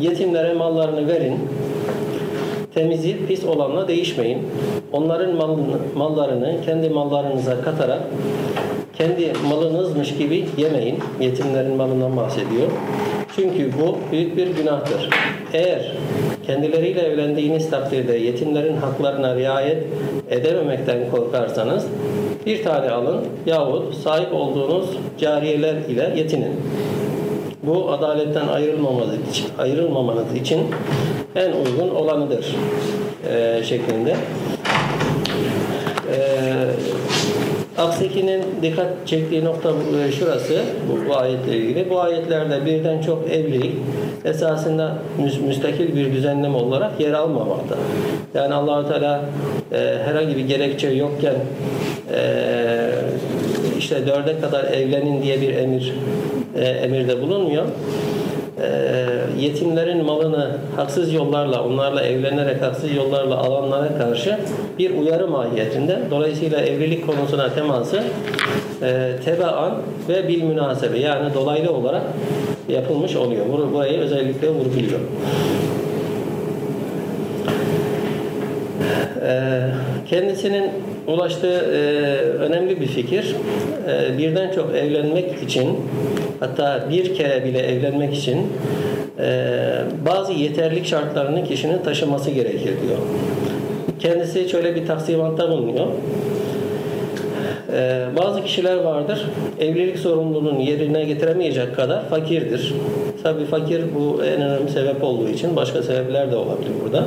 Yetimlere mallarını verin. Temizi pis olanla değişmeyin. Onların malını, mallarını kendi mallarınıza katarak kendi malınızmış gibi yemeyin. Yetimlerin malından bahsediyor. Çünkü bu büyük bir günahtır. Eğer kendileriyle evlendiğiniz takdirde yetimlerin haklarına riayet edememekten korkarsanız bir tane alın yahut sahip olduğunuz cariyeler ile yetinin. Bu adaletten ayrılmamanız için, ayrılmamanız için en uygun olanıdır e, şeklinde. E, Akseki'nin dikkat çektiği nokta e, şurası, bu, bu ayetle ilgili. Bu ayetlerde birden çok evlilik esasında mü- müstakil bir düzenleme olarak yer almamakta. Yani Allahu Teala e, herhangi bir gerekçe yokken e, işte dörde kadar evlenin diye bir emir e, emirde bulunmuyor. E, yetimlerin malını haksız yollarla, onlarla evlenerek haksız yollarla alanlara karşı bir uyarı mahiyetinde. Dolayısıyla evlilik konusuna teması e, tebaan ve bil münasebe yani dolaylı olarak yapılmış oluyor. Bur- Burayı özellikle vurguluyor. Ee, kendisinin ulaştığı e, önemli bir fikir. Ee, birden çok evlenmek için hatta bir kere bile evlenmek için e, bazı yeterlik şartlarını kişinin taşıması gerekir diyor. Kendisi şöyle bir taksimatta bulunuyor. Ee, bazı kişiler vardır, evlilik sorumluluğunu yerine getiremeyecek kadar fakirdir. Tabii fakir bu en önemli sebep olduğu için başka sebepler de olabilir burada.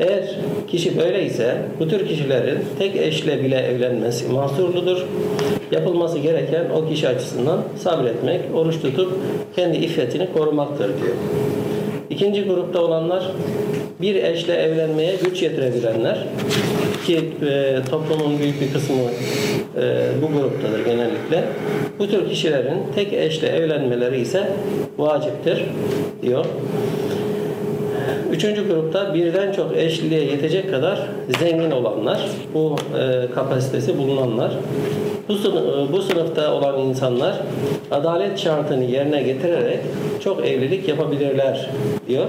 Eğer kişi böyleyse bu tür kişilerin tek eşle bile evlenmesi mahsurludur. Yapılması gereken o kişi açısından sabretmek, oruç tutup kendi iffetini korumaktır diyor. İkinci grupta olanlar bir eşle evlenmeye güç yetirebilenler ki e, toplumun büyük bir kısmı e, bu gruptadır genellikle. Bu tür kişilerin tek eşle evlenmeleri ise vaciptir diyor. Üçüncü grupta birden çok eşliliğe yetecek kadar zengin olanlar, bu e, kapasitesi bulunanlar. Bu, sınıf, bu sınıfta olan insanlar adalet şartını yerine getirerek çok evlilik yapabilirler diyor.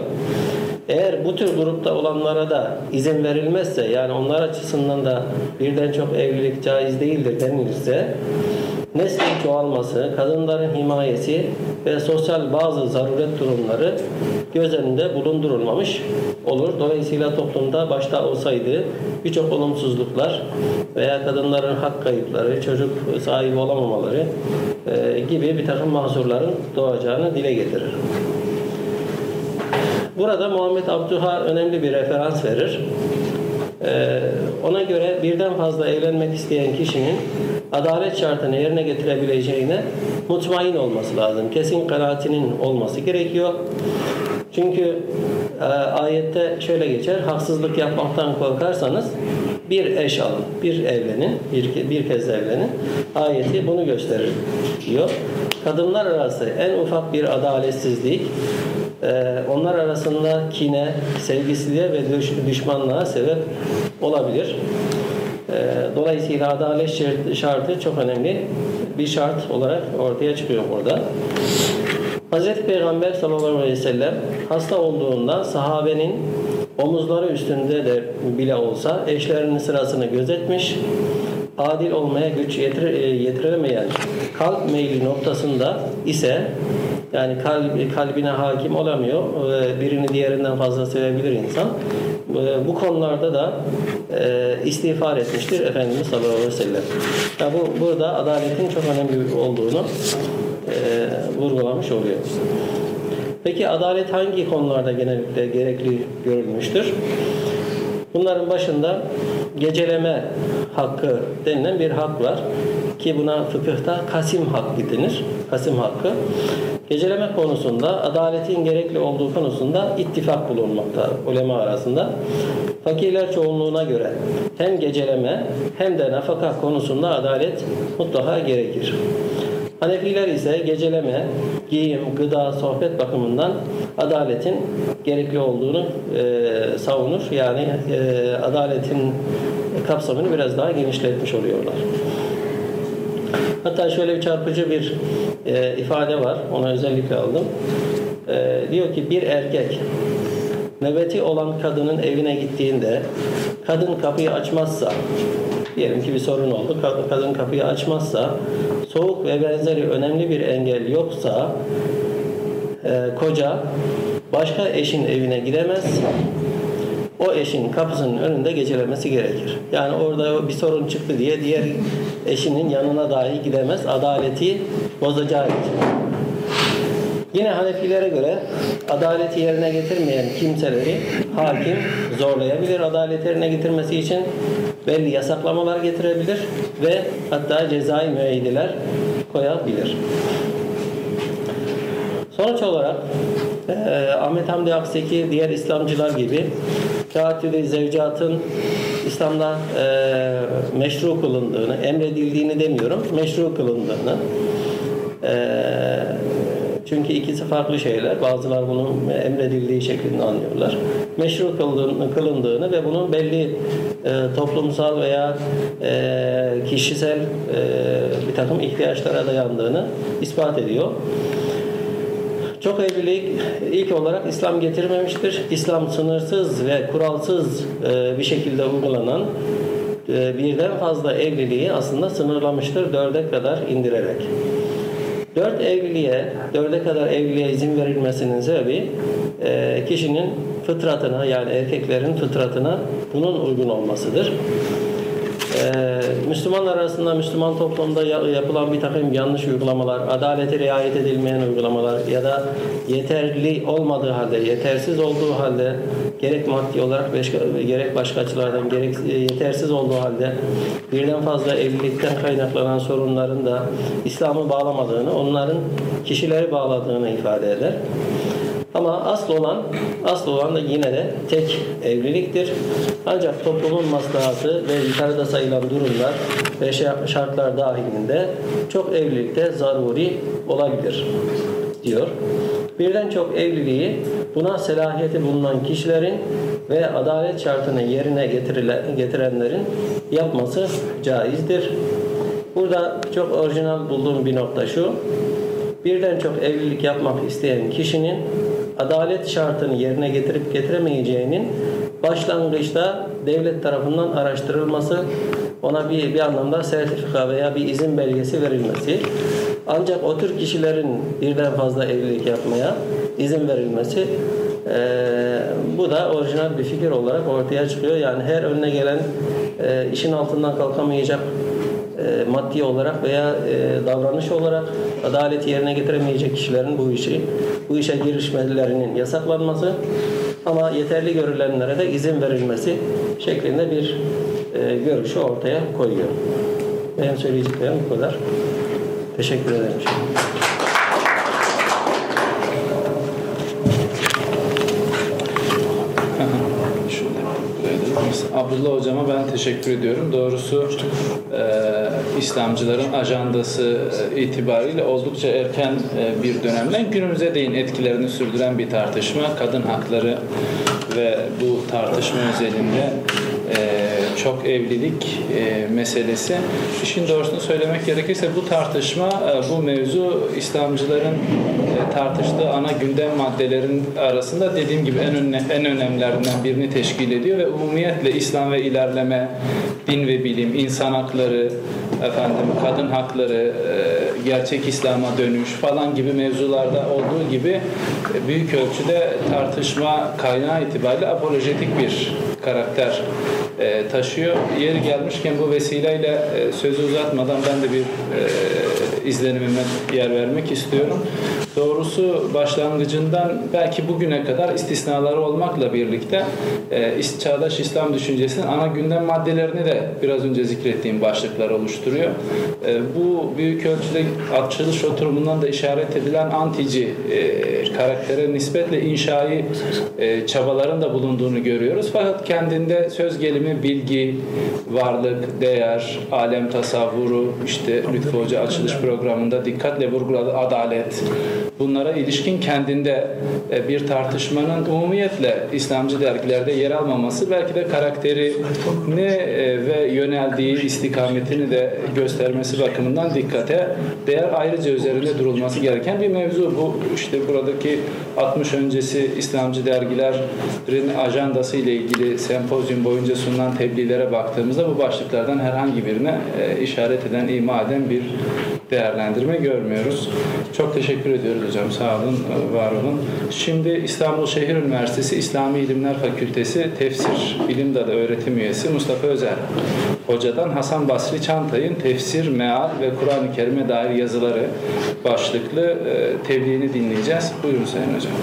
Eğer bu tür grupta olanlara da izin verilmezse yani onlar açısından da birden çok evlilik caiz değildir denilirse neslin çoğalması, kadınların himayesi ve sosyal bazı zaruret durumları göz önünde bulundurulmamış olur. Dolayısıyla toplumda başta olsaydı birçok olumsuzluklar veya kadınların hak kayıpları, çocuk sahibi olamamaları e, gibi bir takım mahsurların doğacağını dile getirir. Burada Muhammed Abduha önemli bir referans verir. Ee, ona göre birden fazla evlenmek isteyen kişinin adalet şartını yerine getirebileceğine mutmain olması lazım. Kesin kanaatinin olması gerekiyor. Çünkü e, ayette şöyle geçer, haksızlık yapmaktan korkarsanız bir eş alın, bir evlenin, bir, bir kez evlenin. Ayeti bunu gösterir diyor. Kadınlar arası en ufak bir adaletsizlik, ee, onlar arasında kine, sevgisizliğe ve düş- düşmanlığa sebep olabilir. Ee, Dolayısıyla adalet şart- şartı çok önemli bir şart olarak ortaya çıkıyor burada. Hz. Peygamber sallallahu aleyhi ve sellem hasta olduğunda sahabenin omuzları üstünde de bile olsa eşlerinin sırasını gözetmiş, adil olmaya güç yetir, e, yetiremeyen kalp meyli noktasında ise yani kalp, kalbine hakim olamıyor, birini diğerinden fazla sevebilir insan. Bu konularda da e, istiğfar etmiştir Efendimiz sallallahu aleyhi ve sellem. Ya bu burada adaletin çok önemli olduğunu e, vurgulamış oluyor. Peki adalet hangi konularda genellikle gerekli görülmüştür? Bunların başında geceleme hakkı denilen bir hak var ki buna fıkıhta kasim hakkı denir. Kasim hakkı. Geceleme konusunda adaletin gerekli olduğu konusunda ittifak bulunmakta ulema arasında. Fakirler çoğunluğuna göre hem geceleme hem de nafaka konusunda adalet mutlaka gerekir. Hanefiler ise geceleme, giyim, gıda, sohbet bakımından adaletin gerekli olduğunu e, savunur. Yani e, adaletin kapsamını biraz daha genişletmiş oluyorlar. Hatta şöyle bir çarpıcı bir e, ifade var. Onu özellikle aldım. E, diyor ki bir erkek nöbeti olan kadının evine gittiğinde kadın kapıyı açmazsa diyelim ki bir sorun oldu. Kadın, kadın kapıyı açmazsa soğuk ve benzeri önemli bir engel yoksa e, koca başka eşin evine gidemez. O eşin kapısının önünde gecelemesi gerekir. Yani orada bir sorun çıktı diye diğer eşinin yanına dahi gidemez. Adaleti bozacağı için. Yine Hanefilere göre adaleti yerine getirmeyen kimseleri hakim zorlayabilir adalet yerine getirmesi için belli yasaklamalar getirebilir ve hatta cezai müeyyideler koyabilir. Sonuç olarak e, Ahmet Hamdi Akseki diğer İslamcılar gibi taatülü zevcatın İslam'da e, meşru kılındığını, emredildiğini demiyorum, meşru kılındığını e, çünkü ikisi farklı şeyler. Bazılar bunun emredildiği şeklinde anlıyorlar. Meşru kıldığını, kılındığını ve bunun belli e, toplumsal veya e, kişisel e, bir takım ihtiyaçlara dayandığını ispat ediyor. Çok evlilik ilk olarak İslam getirmemiştir. İslam sınırsız ve kuralsız e, bir şekilde uygulanan e, birden fazla evliliği aslında sınırlamıştır dörde kadar indirerek. Dört evliliğe, dörde kadar evliliğe izin verilmesinin sebebi e, kişinin fıtratına yani erkeklerin fıtratına bunun uygun olmasıdır. Ee, Müslümanlar arasında Müslüman toplumda ya- yapılan bir takım yanlış uygulamalar, adalete riayet edilmeyen uygulamalar ya da yeterli olmadığı halde, yetersiz olduğu halde gerek maddi olarak gerek başka açılardan gerek e, yetersiz olduğu halde birden fazla evlilikten kaynaklanan sorunların da İslam'ı bağlamadığını, onların kişileri bağladığını ifade eder. Ama asıl olan, asıl olan da yine de tek evliliktir. Ancak toplumun maslahatı ve yukarıda sayılan durumlar ve şa- şartlar dahilinde çok evlilikte zaruri olabilir diyor. Birden çok evliliği buna selahiyeti bulunan kişilerin ve adalet şartını yerine getirenlerin yapması caizdir. Burada çok orijinal bulduğum bir nokta şu. Birden çok evlilik yapmak isteyen kişinin adalet şartını yerine getirip getiremeyeceğinin başlangıçta devlet tarafından araştırılması, ona bir, bir anlamda sertifika veya bir izin belgesi verilmesi. Ancak o tür kişilerin birden fazla evlilik yapmaya izin verilmesi eee, bu da orijinal bir fikir olarak ortaya çıkıyor. Yani her önüne gelen eee, işin altından kalkamayacak e, maddi olarak veya e, davranış olarak adaleti yerine getiremeyecek kişilerin bu işi bu işe girişmelerinin yasaklanması ama yeterli görülenlere de izin verilmesi şeklinde bir e, görüşü ortaya koyuyor. Benim söyleyeceklerim bu kadar. Teşekkür ederim. Şöyle buraya da yapayım. Abdullah hocama ben teşekkür ediyorum. Doğrusu e, İslamcıların ajandası e, itibariyle oldukça erken e, bir dönemden günümüze değin etkilerini sürdüren bir tartışma. Kadın hakları ve bu tartışma özelinde e, çok evlilik e, meselesi. İşin doğrusunu söylemek gerekirse bu tartışma, e, bu mevzu İslamcıların e, tartıştığı ana gündem maddelerin arasında dediğim gibi en, önne, en önemlilerinden birini teşkil ediyor ve umumiyetle İslam ve ilerleme, din ve bilim, insan hakları, efendim kadın hakları, e, gerçek İslam'a dönüş falan gibi mevzularda olduğu gibi e, büyük ölçüde tartışma kaynağı itibariyle apolojetik bir karakter e, taşıyor. Yeri gelmişken bu vesileyle e, sözü uzatmadan ben de bir e, izlenimime yer vermek istiyorum. Doğrusu başlangıcından belki bugüne kadar istisnaları olmakla birlikte e, çağdaş İslam düşüncesinin ana gündem maddelerini de biraz önce zikrettiğim başlıklar oluşturuyor. E, bu büyük ölçüde açılış oturumundan da işaret edilen antici e, karaktere nispetle inşai e, çabaların da bulunduğunu görüyoruz. Fakat kendinde söz gelimi bilgi, varlık, değer, alem tasavvuru, işte Lütfü Hoca açılış programında dikkatle vurguladı adalet. Bunlara ilişkin kendinde e, bir tartışmanın umumiyetle İslamcı dergilerde yer almaması belki de karakteri ne e, ve yöneldiği istikametini de göstermesi bakımından dikkate değer ayrıca üzerinde durulması gereken bir mevzu. Bu işte buradaki 60 öncesi İslamcı dergilerin ajandası ile ilgili sempozyum boyunca sunulan tebliğlere baktığımızda bu başlıklardan herhangi birine e, işaret eden, ima eden bir değerlendirme görmüyoruz. Çok teşekkür ediyoruz hocam. Sağ olun, var olun. Şimdi İstanbul Şehir Üniversitesi İslami İlimler Fakültesi Tefsir Bilim Dalı öğretim üyesi Mustafa Özer Hoca'dan Hasan Basri Çantay'ın tefsir, meal ve Kur'an-ı Kerim'e dair yazıları başlıklı e, tebliğini dinleyeceğiz. Buyurun Sayın Hocam.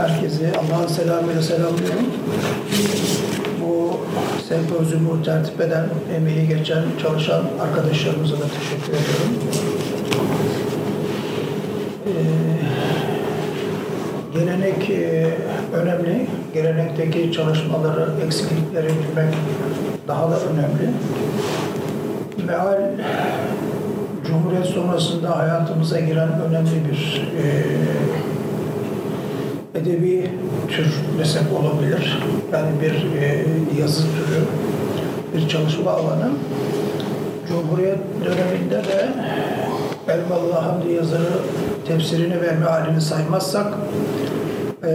Herkese Allah'ın selamıyla selamlıyorum. Bu sempozyumu tertip eden, emeği geçen, çalışan arkadaşlarımıza da teşekkür ediyorum. Ee, gelenek e, önemli. Gelenekteki çalışmaları, eksiklikleri bilmek daha da önemli. Meal Cumhuriyet sonrasında hayatımıza giren önemli bir e, edebi tür desek olabilir. Yani bir e, yazı türü, bir çalışma alanı. Cumhuriyet döneminde de Elmalı Hamdi yazarı tefsirini ve mealini saymazsak e,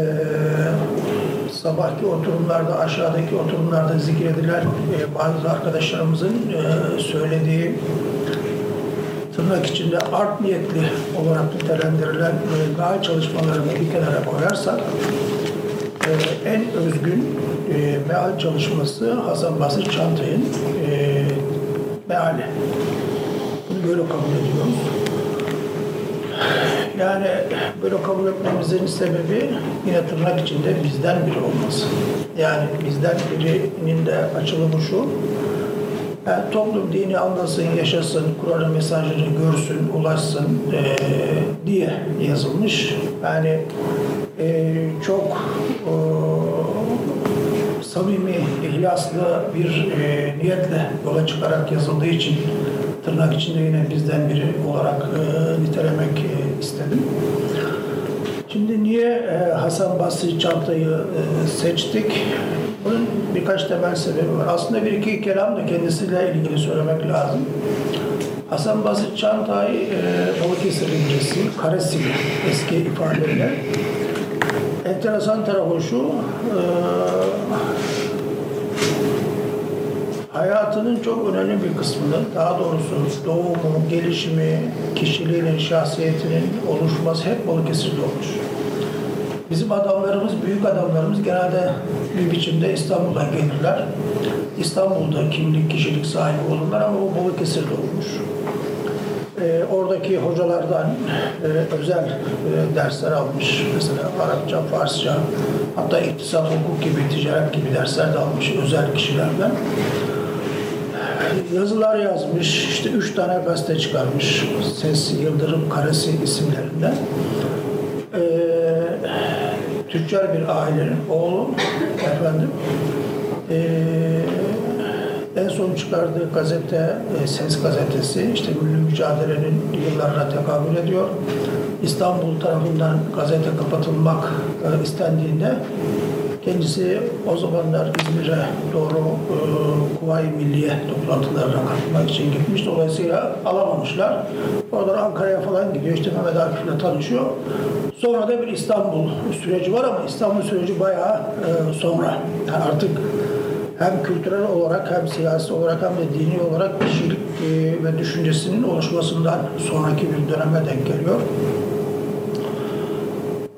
sabahki oturumlarda, aşağıdaki oturumlarda zikredilen e, bazı arkadaşlarımızın e, söylediği tırnak içinde art niyetli olarak nitelendirilen e, meal çalışmalarını bir kenara koyarsak e, en özgün e, meal çalışması Hasan Basri Çantay'ın e, meali. Bunu böyle kabul ediyoruz. Yani böyle kabul etmemizin sebebi yine tırnak içinde bizden biri olması. Yani bizden birinin de açılımı şu, Yani toplum dini anlasın, yaşasın, Kur'an'ın mesajını görsün, ulaşsın eee, diye yazılmış. Yani eee, çok eee, samimi, ihlaslı bir eee, niyetle yola çıkarak yazıldığı için tırnak içinde yine bizden biri olarak eee, nitelemek eee, istedim. Şimdi niye e, Hasan Basri Çantayı e, seçtik? Bunun birkaç temel sebebi var. Aslında bir iki kelam da kendisiyle ilgili söylemek lazım. Hasan Basri Çantay, e, Balıkesir İncesi, Karesi eski ifadeyle. Enteresan tarafı şu, e, hayatının çok önemli bir kısmını, daha doğrusu doğumu, gelişimi, kişiliğinin, şahsiyetinin oluşması hep Balıkesir'de olmuş. Bizim adamlarımız, büyük adamlarımız genelde bir biçimde İstanbul'dan gelirler. İstanbul'da kimlik, kişilik sahibi olurlar ama o Balıkesir'de olmuş. Ee, oradaki hocalardan e, özel e, dersler almış. Mesela Arapça, Farsça, hatta iktisat, hukuk gibi, ticaret gibi dersler de almış özel kişilerden yazılar yazmış. İşte üç tane gazete çıkarmış. Ses, Yıldırım, Karesi isimlerinden. Tüccar bir ailenin oğlu efendim. Ee, en son çıkardığı gazete e, Ses gazetesi işte Milli Mücadele'nin yıllarına tekabül ediyor. İstanbul tarafından gazete kapatılmak e, istendiğinde Kendisi o zamanlar İzmir'e doğru e, Kuvayi Milliye toplantılarına katılmak için gitmiş. Dolayısıyla alamamışlar. Oradan Ankara'ya falan gidiyor. İşte Mehmet Akif'le tanışıyor. Sonra da bir İstanbul süreci var ama İstanbul süreci bayağı e, sonra. Yani artık hem kültürel olarak hem siyasi olarak hem de dini olarak kişilik e, ve düşüncesinin oluşmasından sonraki bir döneme denk geliyor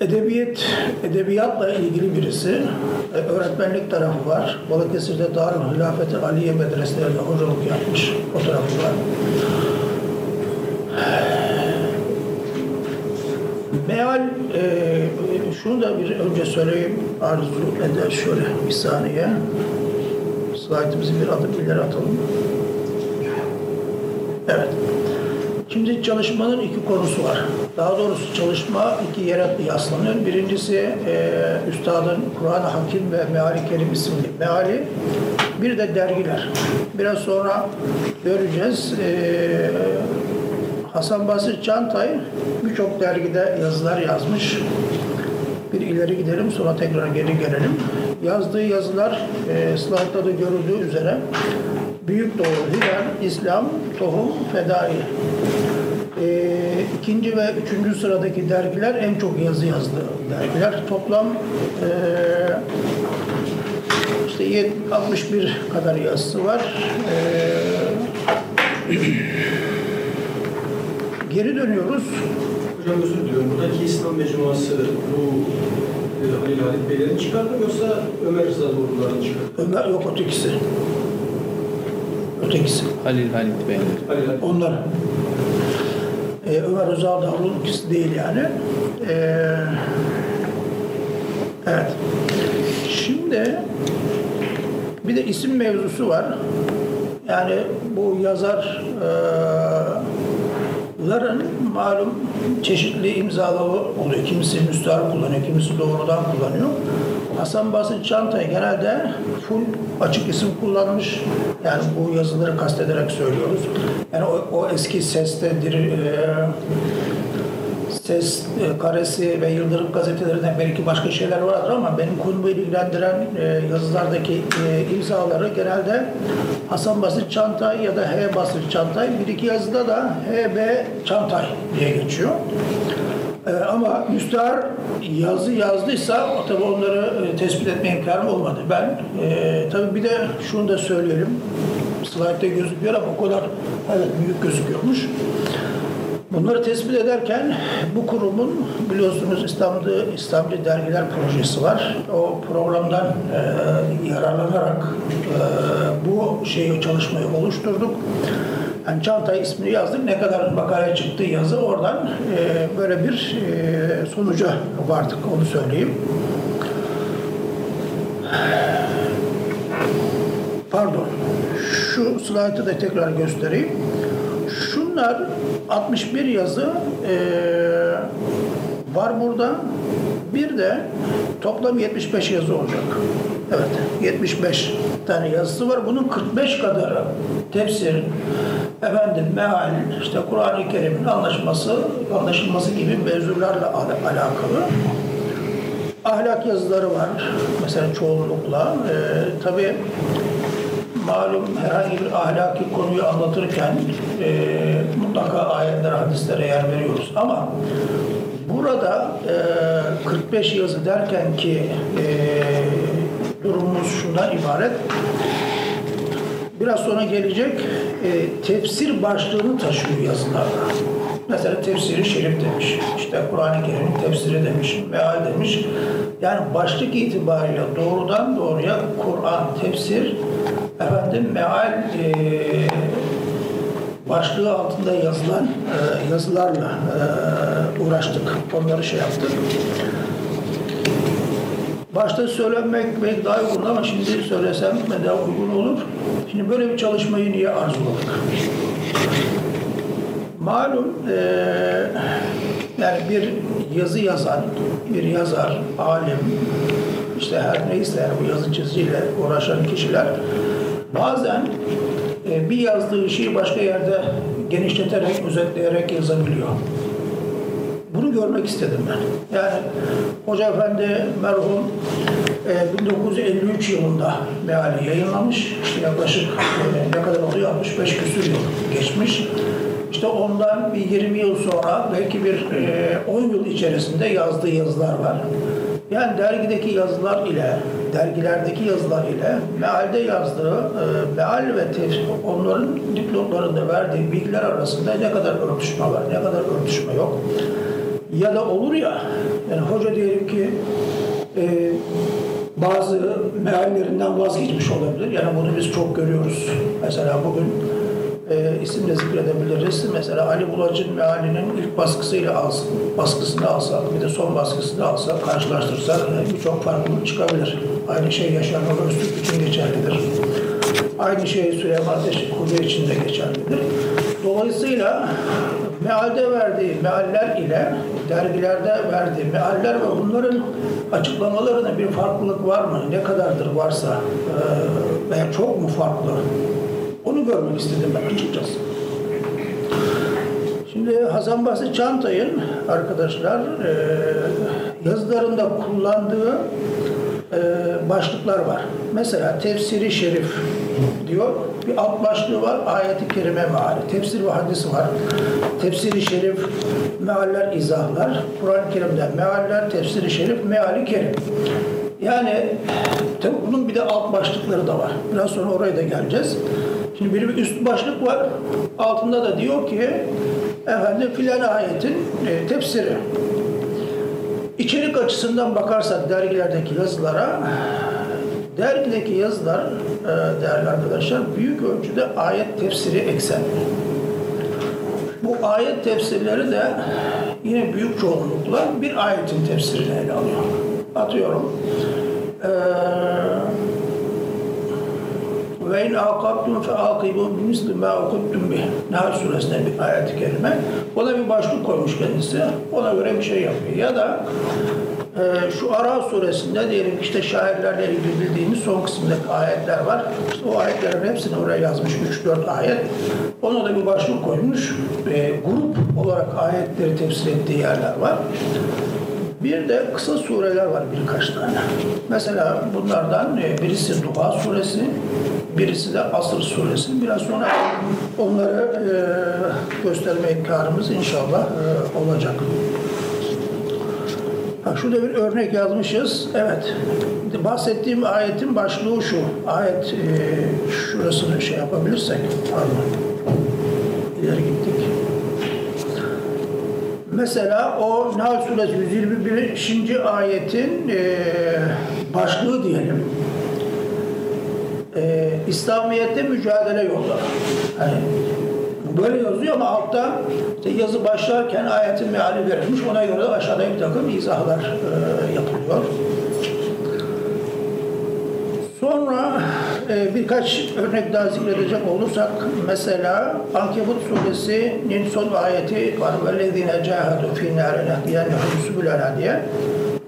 edebiyat, edebiyatla ilgili birisi. E, öğretmenlik tarafı var. Balıkesir'de Darül Hilafeti Aliye medreselerinde hocalık yapmış. O tarafı var. Meal, e, şunu da bir önce söyleyeyim arzu eder şöyle bir saniye. Slaytımızı bir adım ileri atalım. Evet. Şimdi çalışmanın iki konusu var. Daha doğrusu çalışma iki yere yaslanıyor. Birincisi e, Üstad'ın Kur'an-ı Hakim ve Meali Kerim isimli meali. Bir de dergiler. Biraz sonra göreceğiz. E, Hasan Basri Çantay birçok dergide yazılar yazmış. Bir ileri gidelim sonra tekrar geri gelelim. Yazdığı yazılar e, slaytta da görüldüğü üzere Büyük Doğu, Hilal, İslam, Tohum, Fedai. E, ikinci ve üçüncü sıradaki dergiler en çok yazı yazdığı dergiler. Toplam e, işte yet- 61 kadar yazısı var. E, geri dönüyoruz. Hocam özür diliyorum. Buradaki İslam mecmuası bu Halil Halit Beylerin çıkardı mı yoksa Ömer Rıza Doğrular'ın çıkardı? Ömer yok ötekisi. Ötekisi. Halil Halit Beyler. Halil Halit. Onlar. Ee, Ömer Özal da onun ikisi değil yani. Ee, evet. Şimdi bir de isim mevzusu var. Yani bu yazar e, ların malum çeşitli imzaları oluyor. Kimisi müstahar kullanıyor, kimisi doğrudan kullanıyor. Hasan Basri Çantay genelde full açık isim kullanmış. Yani bu yazıları kastederek söylüyoruz. Yani o, o eski seste diri, e, Ses e, Karesi ve Yıldırım gazetelerinden belki başka şeyler vardır ama benim konumu ilgilendiren e, yazılardaki e, imzaları genelde Hasan Basri Çantay ya da H. Basri Çantay. Bir iki yazıda da H.B. Çantay diye geçiyor. E, ama müstahar yazı yazdıysa o tabii onları e, tespit etme imkanım olmadı. Ben e, tabii bir de şunu da söyleyelim. Slide'de gözüküyor ama o kadar evet büyük gözüküyormuş. Bunları tespit ederken bu kurumun biliyorsunuz İslam'da İslamcı dergiler projesi var. O programdan e, yararlanarak e, bu şeyi çalışmayı oluşturduk. Yani Çantay ismini yazdık. Ne kadar makale çıktı yazı oradan e, böyle bir e, sonuca vardık onu söyleyeyim. Pardon. şu slaytı da tekrar göstereyim. Şunlar 61 yazı e, var burada. Bir de toplam 75 yazı olacak. Evet, 75 tane yazısı var. Bunun 45 kadarı tefsir, efendim meal, işte Kur'an-ı Kerim'in anlaşması, anlaşılması gibi mevzularla al- alakalı. Ahlak yazıları var. Mesela çoğunlukla. Ee, tabii malum herhangi bir ahlaki konuyu anlatırken e, mutlaka ayetlere, hadislere yer veriyoruz. Ama burada e, 45 yazı derken ki e, durumumuz şundan ibaret. Biraz sonra gelecek e, tefsir başlığını taşıyor yazılarda. Mesela tefsiri şerif demiş, işte Kur'an-ı Kerim'in tefsiri demiş, meal demiş. Yani başlık itibariyle doğrudan doğruya Kur'an, tefsir, efendim meal e, başlığı altında yazılan e, yazılarla e, uğraştık. Onları şey yaptık. Başta söylemek belki daha uygun ama şimdi söylesem daha uygun olur. Şimdi böyle bir çalışmayı niye arzuladık? Malum eee, yani bir yazı yazan, bir yazar, alim, işte her neyse bu yazı çizgiyle uğraşan kişiler bazen e, bir yazdığı şeyi başka yerde genişleterek, özetleyerek yazabiliyor. Bunu görmek istedim ben. Yani Hoca Efendi merhum e, 1953 yılında meali yayınlamış. İşte yaklaşık e, ne kadar oluyor? 65 küsur yıl geçmiş. İşte ondan bir 20 yıl sonra belki bir e, 10 yıl içerisinde yazdığı yazılar var. Yani dergideki yazılar ile, dergilerdeki yazılar ile mealde yazdığı, e, meal ve tefsir, onların diplomlarında verdiği bilgiler arasında ne kadar örtüşme var, ne kadar örtüşme yok. Ya da olur ya, yani hoca diyelim ki e, bazı meallerinden vazgeçmiş olabilir. Yani bunu biz çok görüyoruz. Mesela bugün e, isimle zikredebiliriz. Mesela Ali Bulac'ın mealinin ilk baskısıyla alsın, baskısını alsak, bir de son baskısını alsak, karşılaştırsak e, birçok farklılık çıkabilir. Aynı şey Yaşar Nuri Öztürk için geçerlidir. Aynı şey Süleyman Hoca için de geçerlidir. Dolayısıyla mealde verdiği mealler ile dergilerde verdiği mealler ve bunların açıklamalarında bir farklılık var mı? Ne kadardır varsa e, veya çok mu farklı? Onu görmek istedim ben açıkçası. Şimdi Hasan Çantay'ın arkadaşlar e, yazılarında kullandığı e, başlıklar var. Mesela tefsiri şerif diyor. Bir alt başlığı var. Ayet-i kerime meali. Tefsir ve hadis var. Tefsiri şerif, mealler, izahlar. Kur'an-ı Kerim'de mealler, tefsiri şerif, meali kerim. Yani tabii bunun bir de alt başlıkları da var. Biraz sonra oraya da geleceğiz. Şimdi bir, üst başlık var. Altında da diyor ki efendim filan ayetin e, tefsiri. İçerik açısından bakarsak dergilerdeki yazılara dergideki yazılar e, değerli arkadaşlar büyük ölçüde ayet tefsiri eksen. Bu ayet tefsirleri de yine büyük çoğunlukla bir ayetin tefsirini ele alıyor. Atıyorum. Eee ve in akabtum fe akibu bimisli ma ukuttum bih. Nahl suresinde bir ayet-i kerime. Ona bir başlık koymuş kendisi. Ona göre bir şey yapıyor. Ya da e, şu Ara suresinde diyelim işte şairlerle ilgili bildiğimiz son kısımdaki ayetler var. İşte o ayetlerin hepsini oraya yazmış 3-4 ayet. Ona da bir başlık koymuş. E, grup olarak ayetleri tefsir ettiği yerler var. Bir de kısa sureler var birkaç tane. Mesela bunlardan e, birisi Duha suresi, birisi de Asr suresi. Biraz sonra onları e, gösterme imkanımız inşallah e, olacak. Bak şurada bir örnek yazmışız. Evet. Bahsettiğim ayetin başlığı şu. Ayet şurasını şey yapabilirsek. Pardon. İleri gittik. Mesela o Nahl Suresi 121. ayetin e, başlığı diyelim. E, İslamiyet'te mücadele yolları. Hani böyle yazıyor ama altta işte yazı başlarken ayetin meali verilmiş. Ona göre de aşağıda bir takım izahlar e, yapılıyor. Sonra birkaç örnek daha zikredecek olursak mesela Ankebut suresinin son ayeti var. وَالَّذ۪ينَ جَاهَدُوا ف۪ي نَارِنَا يَنْهُ سُبُلَنَا diye.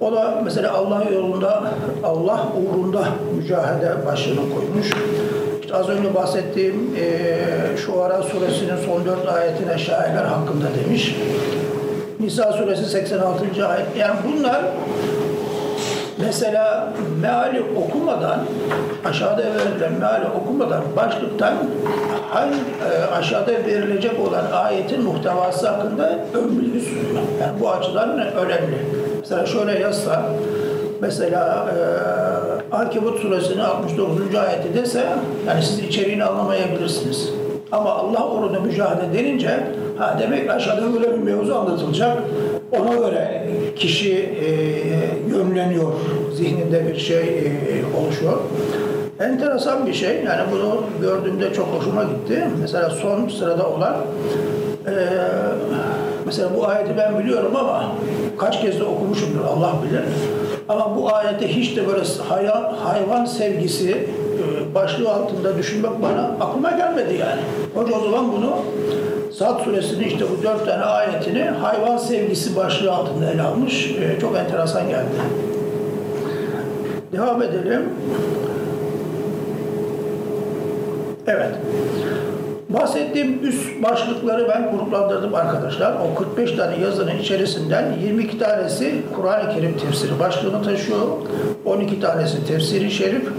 O da mesela Allah yolunda, Allah uğrunda mücahede başlığını koymuş. İşte az önce bahsettiğim e, Şuara suresinin son dört ayetine şairler hakkında demiş. Nisa suresi 86. ayet. Yani bunlar Mesela meali okumadan, aşağıda verilen meali okumadan başlıktan hangi e, aşağıda verilecek olan ayetin muhtevası hakkında ön bilgi sunuyor. Yani bu açıdan önemli. Mesela şöyle yazsa, mesela e, Ankebut suresinin 69. ayeti dese, yani siz içeriğini anlamayabilirsiniz. Ama Allah uğruna mücadele denince, ha demek aşağıda böyle bir mevzu anlatılacak. Ona göre kişi e, yönleniyor, zihninde bir şey e, oluşuyor. Enteresan bir şey, yani bunu gördüğümde çok hoşuma gitti. Mesela son sırada olan, e, mesela bu ayeti ben biliyorum ama kaç kez de okumuşumdur Allah bilir. Ama bu ayette hiç de böyle hayvan, hayvan sevgisi e, başlığı altında düşünmek bana aklıma gelmedi yani. Hoca o zaman bunu Sad suresinin işte bu dört tane ayetini hayvan sevgisi başlığı altında ele almış. E, çok enteresan geldi. Devam edelim. Evet. Bahsettiğim üst başlıkları ben gruplandırdım arkadaşlar. O 45 tane yazının içerisinden 22 tanesi Kur'an-ı Kerim tefsiri başlığını taşıyor. 12 tanesi tefsiri şerif.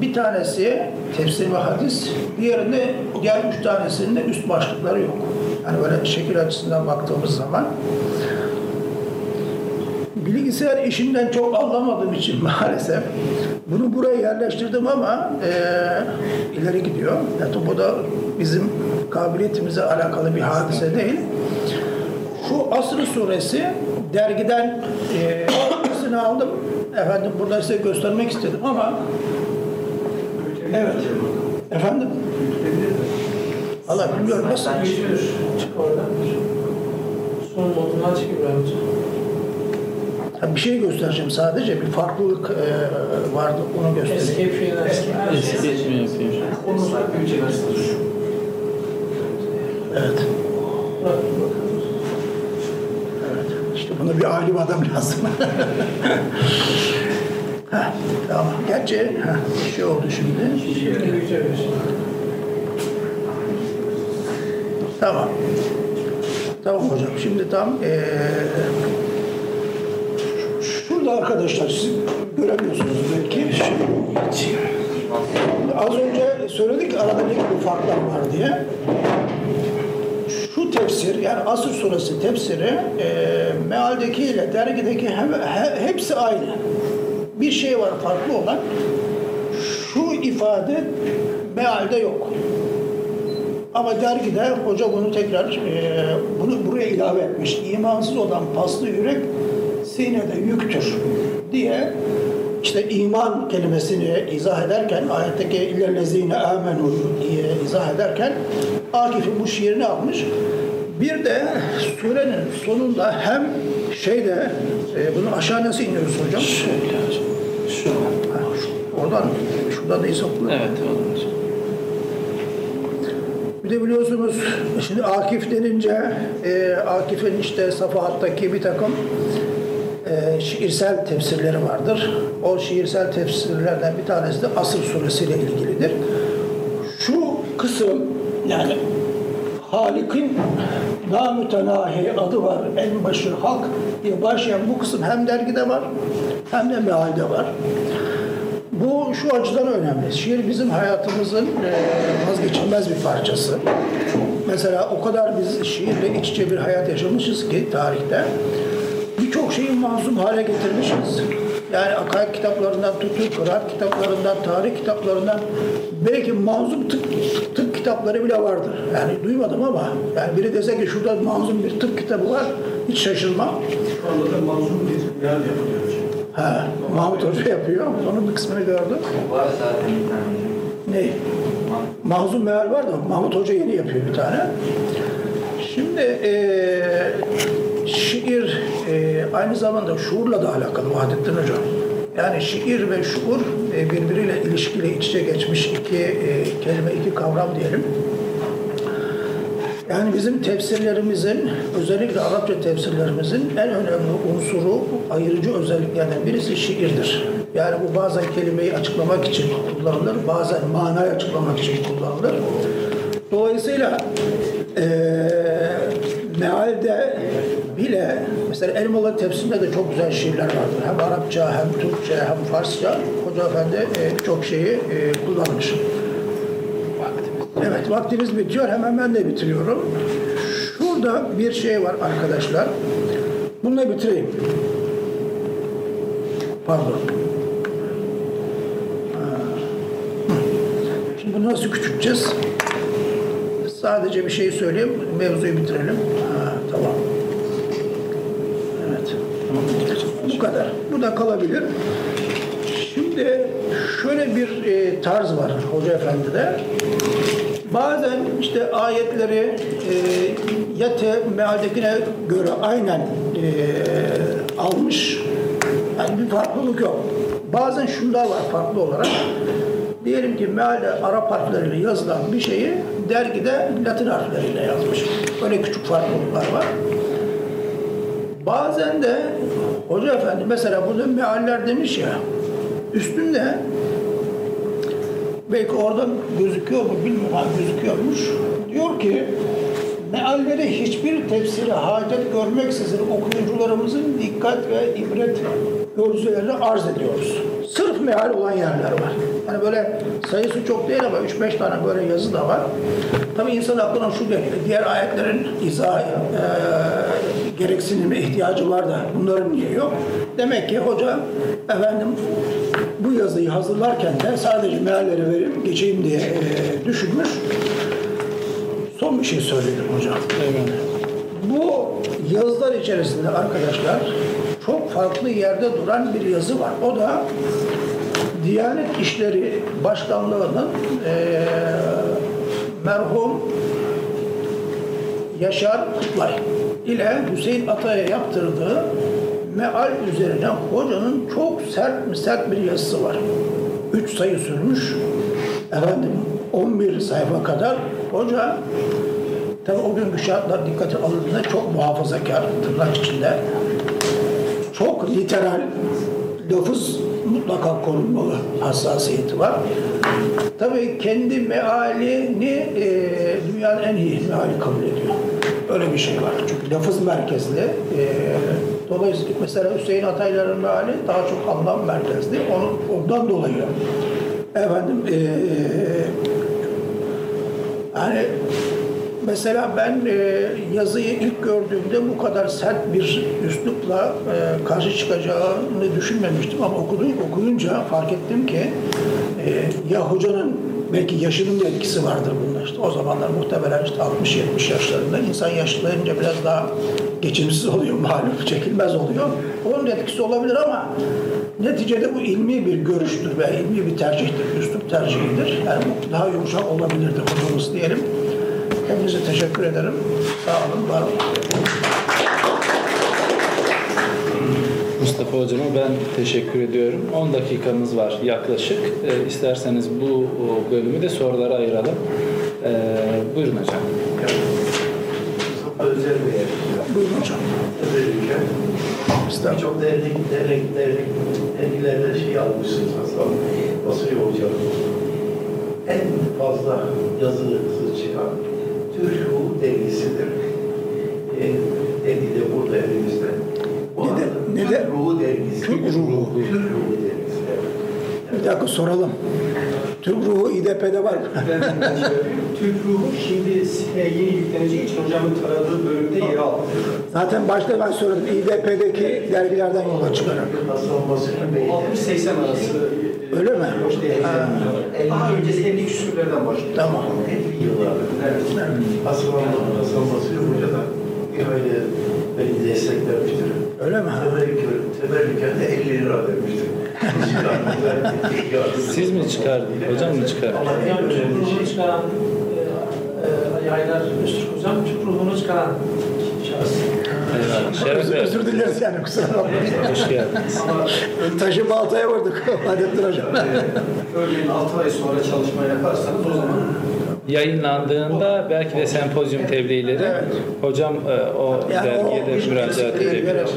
Bir tanesi tefsir ve hadis. Diğerinde diğer üç tanesinin de üst başlıkları yok. Yani böyle şekil açısından baktığımız zaman bilgisayar işinden çok anlamadığım için maalesef bunu buraya yerleştirdim ama e, ileri gidiyor. Yani bu da bizim kabiliyetimize alakalı bir hadise değil. Şu Asr suresi dergiden e, aldım. Efendim burada size göstermek istedim ama evet. Efendim? Allah bilmiyorum nasıl. Çık oradan. Son modunu aç İbrahimciğim. Ha, Bir şey göstereceğim sadece. Bir farklılık e, vardı. Onu göstereyim. Escape şeyler. Eski yapıyor? Onu da büyüce Evet. Evet. İşte buna bir alim adam lazım. Heh, tamam. Gerçi heh, bir şey oldu şimdi. Tamam. Tamam hocam. Şimdi tam eee şurada arkadaşlar siz göremiyorsunuz belki. Az önce söyledik arada ne gibi farklar var diye. Şu tefsir yani Asr suresi tefsiri eee mealdeki ile dergideki hem, he- hepsi aynı. Bir şey var farklı olan şu ifade mealde yok. Ama dergide hoca bunu tekrar e, bunu buraya ilave etmiş. İmansız olan paslı yürek sinede yüktür diye işte iman kelimesini izah ederken ayetteki illellezine amenu diye izah ederken Akif'in bu şiirini almış. Bir de surenin sonunda hem şeyde e, bunu aşağı nasıl iniyoruz hocam? Şöyle Şu. Ha, şu- Oradan şuradan da izah okuyor. Evet, olur. Bir de biliyorsunuz şimdi Akif denince e, Akif'in işte Safahat'taki bir takım e, şiirsel tefsirleri vardır. O şiirsel tefsirlerden bir tanesi de Asır suresiyle ilgilidir. Şu kısım yani Halik'in namütenahi adı var. En başı halk diye başlayan bu kısım hem dergide var hem de mealde var. Bu şu açıdan önemli. Şiir bizim hayatımızın e, vazgeçilmez bir parçası. Mesela o kadar biz şiirle iç içe bir hayat yaşamışız ki tarihte birçok şeyi manzum hale getirmişiz. Yani akaid kitaplarından tutun, kıraat kitaplarından, tarih kitaplarından belki tıp, tıp kitapları bile vardır. Yani duymadım ama yani biri dese ki şurada manzum bir tıp kitabı var hiç şaşırmam. Şu anda da mazlum bir yer yapılıyor hocam. Ha, Mahmut Hoca yapıyor. Onun bir kısmını gördüm. Var zaten bir tane. Ne? Mahzun meal var da Mahmut Hoca yeni yapıyor bir tane. Şimdi eee şiir eee, aynı zamanda şuurla da alakalı Vahdettin Hocam. Yani şiir ve şuur e, birbiriyle ilişkili iç içe geçmiş iki e, kelime, iki kavram diyelim. Yani bizim tefsirlerimizin, özellikle Arapça tefsirlerimizin en önemli unsuru, ayırıcı özelliklerden birisi şiirdir. Yani bu bazen kelimeyi açıklamak için kullanılır, bazen manayı açıklamak için kullanılır. Dolayısıyla eee bile, mesela Elmalı tefsirinde de çok güzel şiirler vardır. Hem Arapça, hem Türkçe, hem Farsça. Hoca Efendi eee, çok şeyi eee, kullanmış. Evet, vaktimiz bitiyor. Hemen ben de bitiriyorum. Şurada bir şey var arkadaşlar. Bununla bitireyim. Pardon. Şimdi bunu nasıl küçülteceğiz? Sadece bir şey söyleyeyim, mevzuyu bitirelim. Ha, tamam. Evet. Bu kadar. Bu da kalabilir. Şimdi şöyle bir e, tarz var Hoca Efendi'de. Bazen işte ayetleri e, ya mealdekine göre aynen e, almış. Yani bir farklılık yok. Bazen şunlar var farklı olarak. Diyelim ki mealde Arap harfleriyle yazılan bir şeyi dergide Latin harfleriyle yazmış. Böyle küçük farklılıklar var. Bazen de Hoca Efendi mesela burada mealler demiş ya üstünde belki oradan gözüküyor mu bilmiyorum gözüküyormuş. Diyor ki mealleri hiçbir tefsiri hacet görmeksizin okuyucularımızın dikkat ve ibret gözlerine arz ediyoruz. Sırf meal olan yerler var. Hani böyle sayısı çok değil ama 3-5 tane böyle yazı da var. Tabii insan aklına şu geliyor. Diğer ayetlerin izah e, gereksinimi, ihtiyacı var da bunların niye yok? Demek ki hoca efendim bu yazıyı hazırlarken de sadece mealleri verip geçeyim diye e, düşünmüş. Son bir şey söyledim hocam. Bu yazılar içerisinde arkadaşlar çok farklı yerde duran bir yazı var. O da Diyanet İşleri Başkanlığı'nın e, merhum Yaşar Kutlay ile Hüseyin Atay'a yaptırdığı meal üzerine hocanın çok sert mi sert bir yazısı var. Üç sayı sürmüş. Efendim 11 sayfa kadar hoca tabi o günkü şartlar dikkate alındığında çok muhafazakar tırnak içinde. Çok literal lafız mutlaka korunmalı hassasiyeti var. Tabii kendi mealini e, dünyanın en iyi meali kabul ediyor. Öyle bir şey var. Çünkü lafız merkezli. E, dolayısıyla mesela Hüseyin Ataylar'ın meali daha çok anlam merkezli. Onun, ondan dolayı efendim e, yani Mesela ben e, yazıyı ilk gördüğümde bu kadar sert bir üslupla e, karşı çıkacağını düşünmemiştim ama okudum, okuyunca fark ettim ki e, ya hocanın belki yaşının da etkisi vardır bunda işte. O zamanlar muhtemelen işte 60-70 yaşlarında insan yaşlanınca biraz daha geçimsiz oluyor malum, çekilmez oluyor. Onun etkisi olabilir ama neticede bu ilmi bir görüştür ve ilmi bir tercihtir, üslup tercihidir. Yani bu daha yumuşak olabilirdi hocamız diyelim. Hepinize teşekkür ederim. Sağ olun, var olun. Mustafa Hocama ben teşekkür ediyorum. 10 dakikamız var yaklaşık. Ee, isterseniz bu bölümü de sorulara ayıralım. Ee, buyurun hocam. Mustafa Özel Bey'e Buyurun hocam. özellikle birçok dernek, dernek, dernek, dergilerde şey almışsınız aslında. Basıyor hocam. En fazla yazısı çıkan Türk Ruhu dergisidir. E, dergi de burada elimizde. Bu Ne de- ne de- Ruhu dergisi. Türk Ruhu. Türk Ruhu dergisi. evet. Bir dakika soralım. Türk ruhu İDP'de var mı? Türk ruhu şimdi siteye yeni yükleneceği için hocamın taradığı bölümde yer aldı. Zaten başta ben söyledim. İDP'deki dergilerden yola çıkarak. Hasan Basri Bey'de. 60-80 arası. E, Öyle mi? Daha öncesi 50 küsürlerden başlıyor. Tamam. 50 yıllarda. Evet. Hasan, Hasan Basri Hoca da bir aile beni desteklemiştir. Öyle mi? Teberrüken, teberrüken de 50 lira vermiştir. Siz mi çıkardınız? Hocam mı çıkardı? Ama en Hocam ruhunu şey, çıkaran e, e, Haydar Öztürk hocam Türk ruhunu çıkaran şahıs. Ee, Şeref Özür, dileriz yani kusura bakmayın. Hoş geldiniz. Taşı baltaya vurduk. Adettin Hocam. Örneğin 6 ay sonra çalışma yaparsanız o zaman Yayınlandığında belki de sempozyum tebliğleri hocam e, o Yani dergiye de müracaat edebilir. Efendim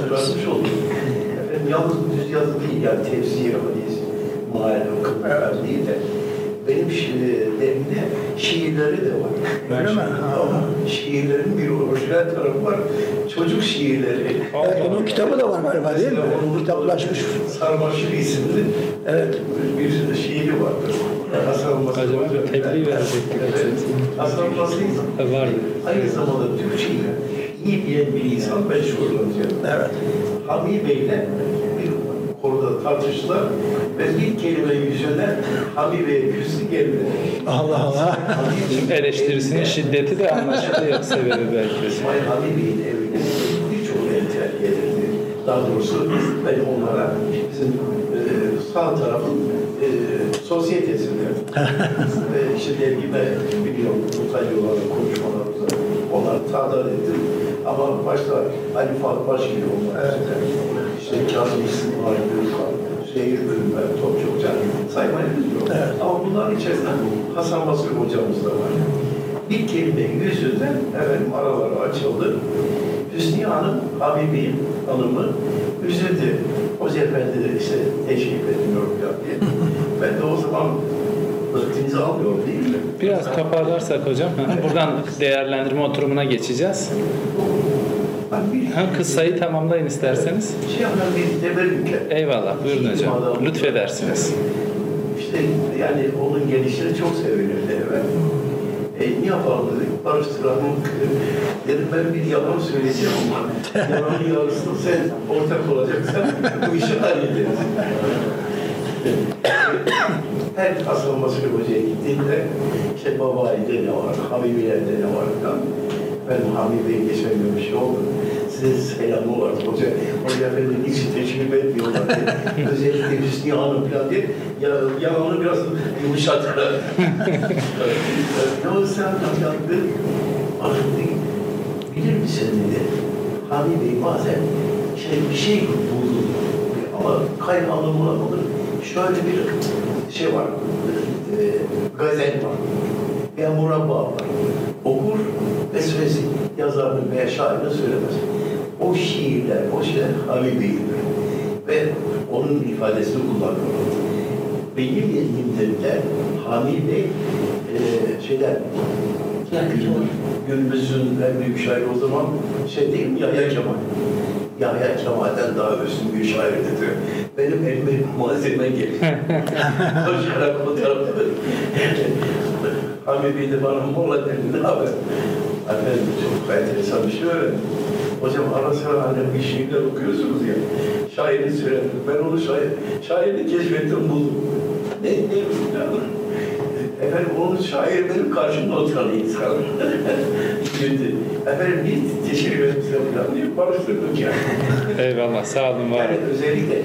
yalnız düz yazı değil yani tefsir, hadis, mahalle, okuma değil de benim şi- derimde şiirleri de var. Öyle mi? Ama şiirlerin bir orijinal tarafı var. Çocuk şiirleri. Evet, bunun kitabı da var galiba değil mi? Onun Kitaplaşmış. Sarmaşık isimli Evet. bir şiiri vardır. Hasan Basri. Acaba tebliğ verecektik. Evet. Hasan Basri Vardı. aynı zamanda Türkçeyi iyi bilen bir insan meşhurlanıyor. Evet. Hami Bey'le tartıştılar ve bir kelime yüzünden Hami Bey'e küstü gelmedi. Allah Allah. Şimdi eleştirisinin şiddeti de anlaşılıyor sebebi belki. İsmail Hami Bey'in evine birçok entel gelirdi. Daha doğrusu ben onlara bizim e, sağ tarafın e, sosyetesinde ve işte dergime biliyorum mutlaka olan konuşmalarımızda onları tadar ettim. Ama başta Ali Fuat Başgil olmak üzere işte Kazım İsmail Gürkan, Şehir Bölümler, Topçukcan saymayı bilmiyorum. Ama bunların içerisinde Hasan Basri hocamız da var. Bir kelime yüzünden efendim araları açıldı. Hüsniye Hanım, Habibi Hanım'ı üzüldü. Hoca Efendi de işte teşrif etmiyor ya diye. Ben de o zaman vaktinizi almıyorum değil mi? Biraz toparlarsak hocam. Buradan değerlendirme oturumuna geçeceğiz. Ha, kıssayı tamamlayın isterseniz. şey hemen bir teberrüken. Eyvallah. Buyurun hocam. Lütfedersiniz. İşte yani onun gelişini çok sevinirdi evet. E, ne yapalım dedik, barıştıralım. Dedim ben bir yalan söyleyeceğim ama yalanın yarısını sen ortak olacaksan bu işi hallederiz. Her Hasan Basri Hoca'ya gittiğimde işte babayide ne var, Habibiler'de ne var falan. Ben Habib Bey'in geçen bir şey oldu. Size selamı var hoca. Hoca efendi niçin teşrif etmiyorlar diye. Özellikle Hüsnü Hanım falan diye. Ya, yalanı biraz yumuşattılar. oldu sen anlattı? Artık bilir misin dedi. Habib Bey bazen işte bir şey buldu. Ama kaynağını bulamadı. Şöyle bir şey var. E, gazel var. veya murabba var. Okur veya şairini söylemez. O şiirler, o şeyler Habibi'dir. Ve onun ifadesini kullanıyor. Benim elimde de Hami Bey e, şeyler yani günümüzün en büyük şairi o zaman şey değil mi Yahya Kemal. Yahya Kemal'den daha üstün bir şair dedi. Benim elime malzeme geliyor. Koşarak o tarafa. Hami Bey de bana mola dedi. Ne haber? Efendim çok enteresan bir şey öğrendim. Hocam ara sıra hani bir şiirler okuyorsunuz ya. Şairini söyledim. Ben onu şair, şairini keşfettim buldum. Ne, ne, Efendim onun şair benim karşımda oturan insan. Güldü. Efendim bir teşekkür ederim falan diye barıştırdık yani. Eyvallah. Sağ olun. Var Yani özellikle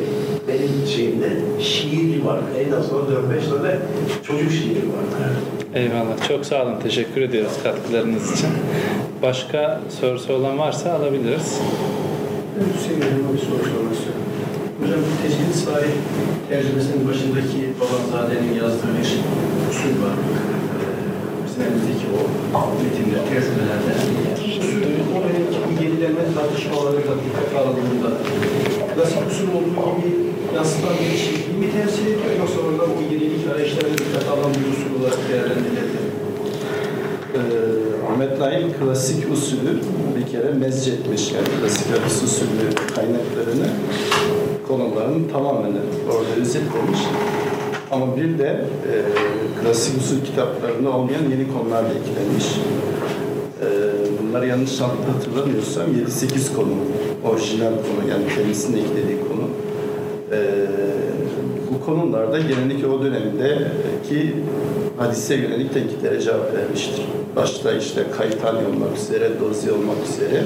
benim şeyimde şiir var. En azından 4-5 tane çocuk şiiri var. Eyvallah. Çok sağ olun. Teşekkür ediyoruz katkılarınız için. Başka sorusu olan varsa alabiliriz. Ben Hüseyin Hocam'a bir soru sormak istiyorum. Hocam tecrid sahip tercümesinin başındaki Babanzade'nin yazdığı bir usul var. Ee, Bizim elimizdeki o metinler, tercümelerde. Usul, o benimki bu yenilenme tartışmaları da dikkate alındığında klasik usul olduğu gibi yansıtan bir eşitliği mi temsil ediyor yoksa orada bu yenilik arayışlarını dikkate alan bir usul olarak değerlendirilebilir? Ee, Ahmet Nail klasik usulü bir kere mezcetmiş yani klasik hadis usulü kaynaklarını konuların tamamını orada özetlemiş. Ama bir de e, klasik usul kitaplarında olmayan yeni konular da eklenmiş. E, bunlar yanlış hatırlamıyorsam 7-8 konu, orijinal konu yani kendisinin eklediği konu. E, konularda genellikle o dönemdeki hadise yönelik tenkitlere cevap vermiştir. Başta işte Kaytani olmak üzere, Dozi olmak üzere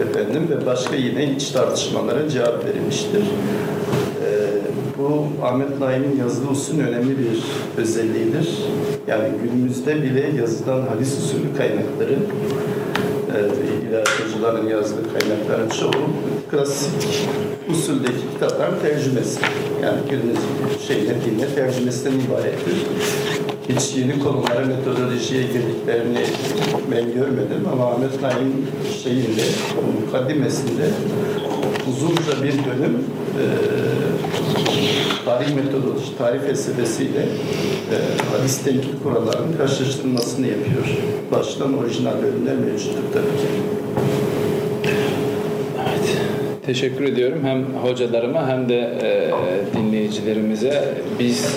efendim ve başka yine iç tartışmalara cevap verilmiştir. Ee, bu Ahmet Naim'in yazılı usulün önemli bir özelliğidir. Yani günümüzde bile yazılan hadis usulü kaynakları ilahiyatçıların yazdığı kaynakların çoğu klasik usuldeki kitapların tercümesi. Yani günümüz şeyle dinle tercümesinden ibarettir. Hiç yeni konulara, metodolojiye girdiklerini ben görmedim ama Ahmet Naim şeyinde, mukaddimesinde uzunca bir dönüm e, tarih metodoloji, tarih felsefesiyle e, hadis tenkit kurallarının karşılaştırılmasını yapıyor. Baştan orijinal bölümler mevcuttur tabii ki. Evet. Teşekkür ediyorum hem hocalarıma hem de e, dinleyicilerimize. Biz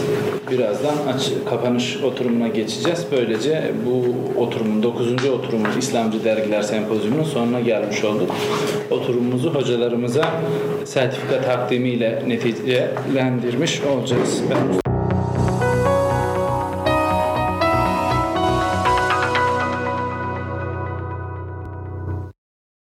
birazdan aç, kapanış oturumuna geçeceğiz. Böylece bu oturumun 9. oturumun İslamcı Dergiler Sempozyumu'nun sonuna gelmiş olduk. Oturumumuzu hocalarımıza sertifika takdimiyle neticelendirmiş olacağız. Ben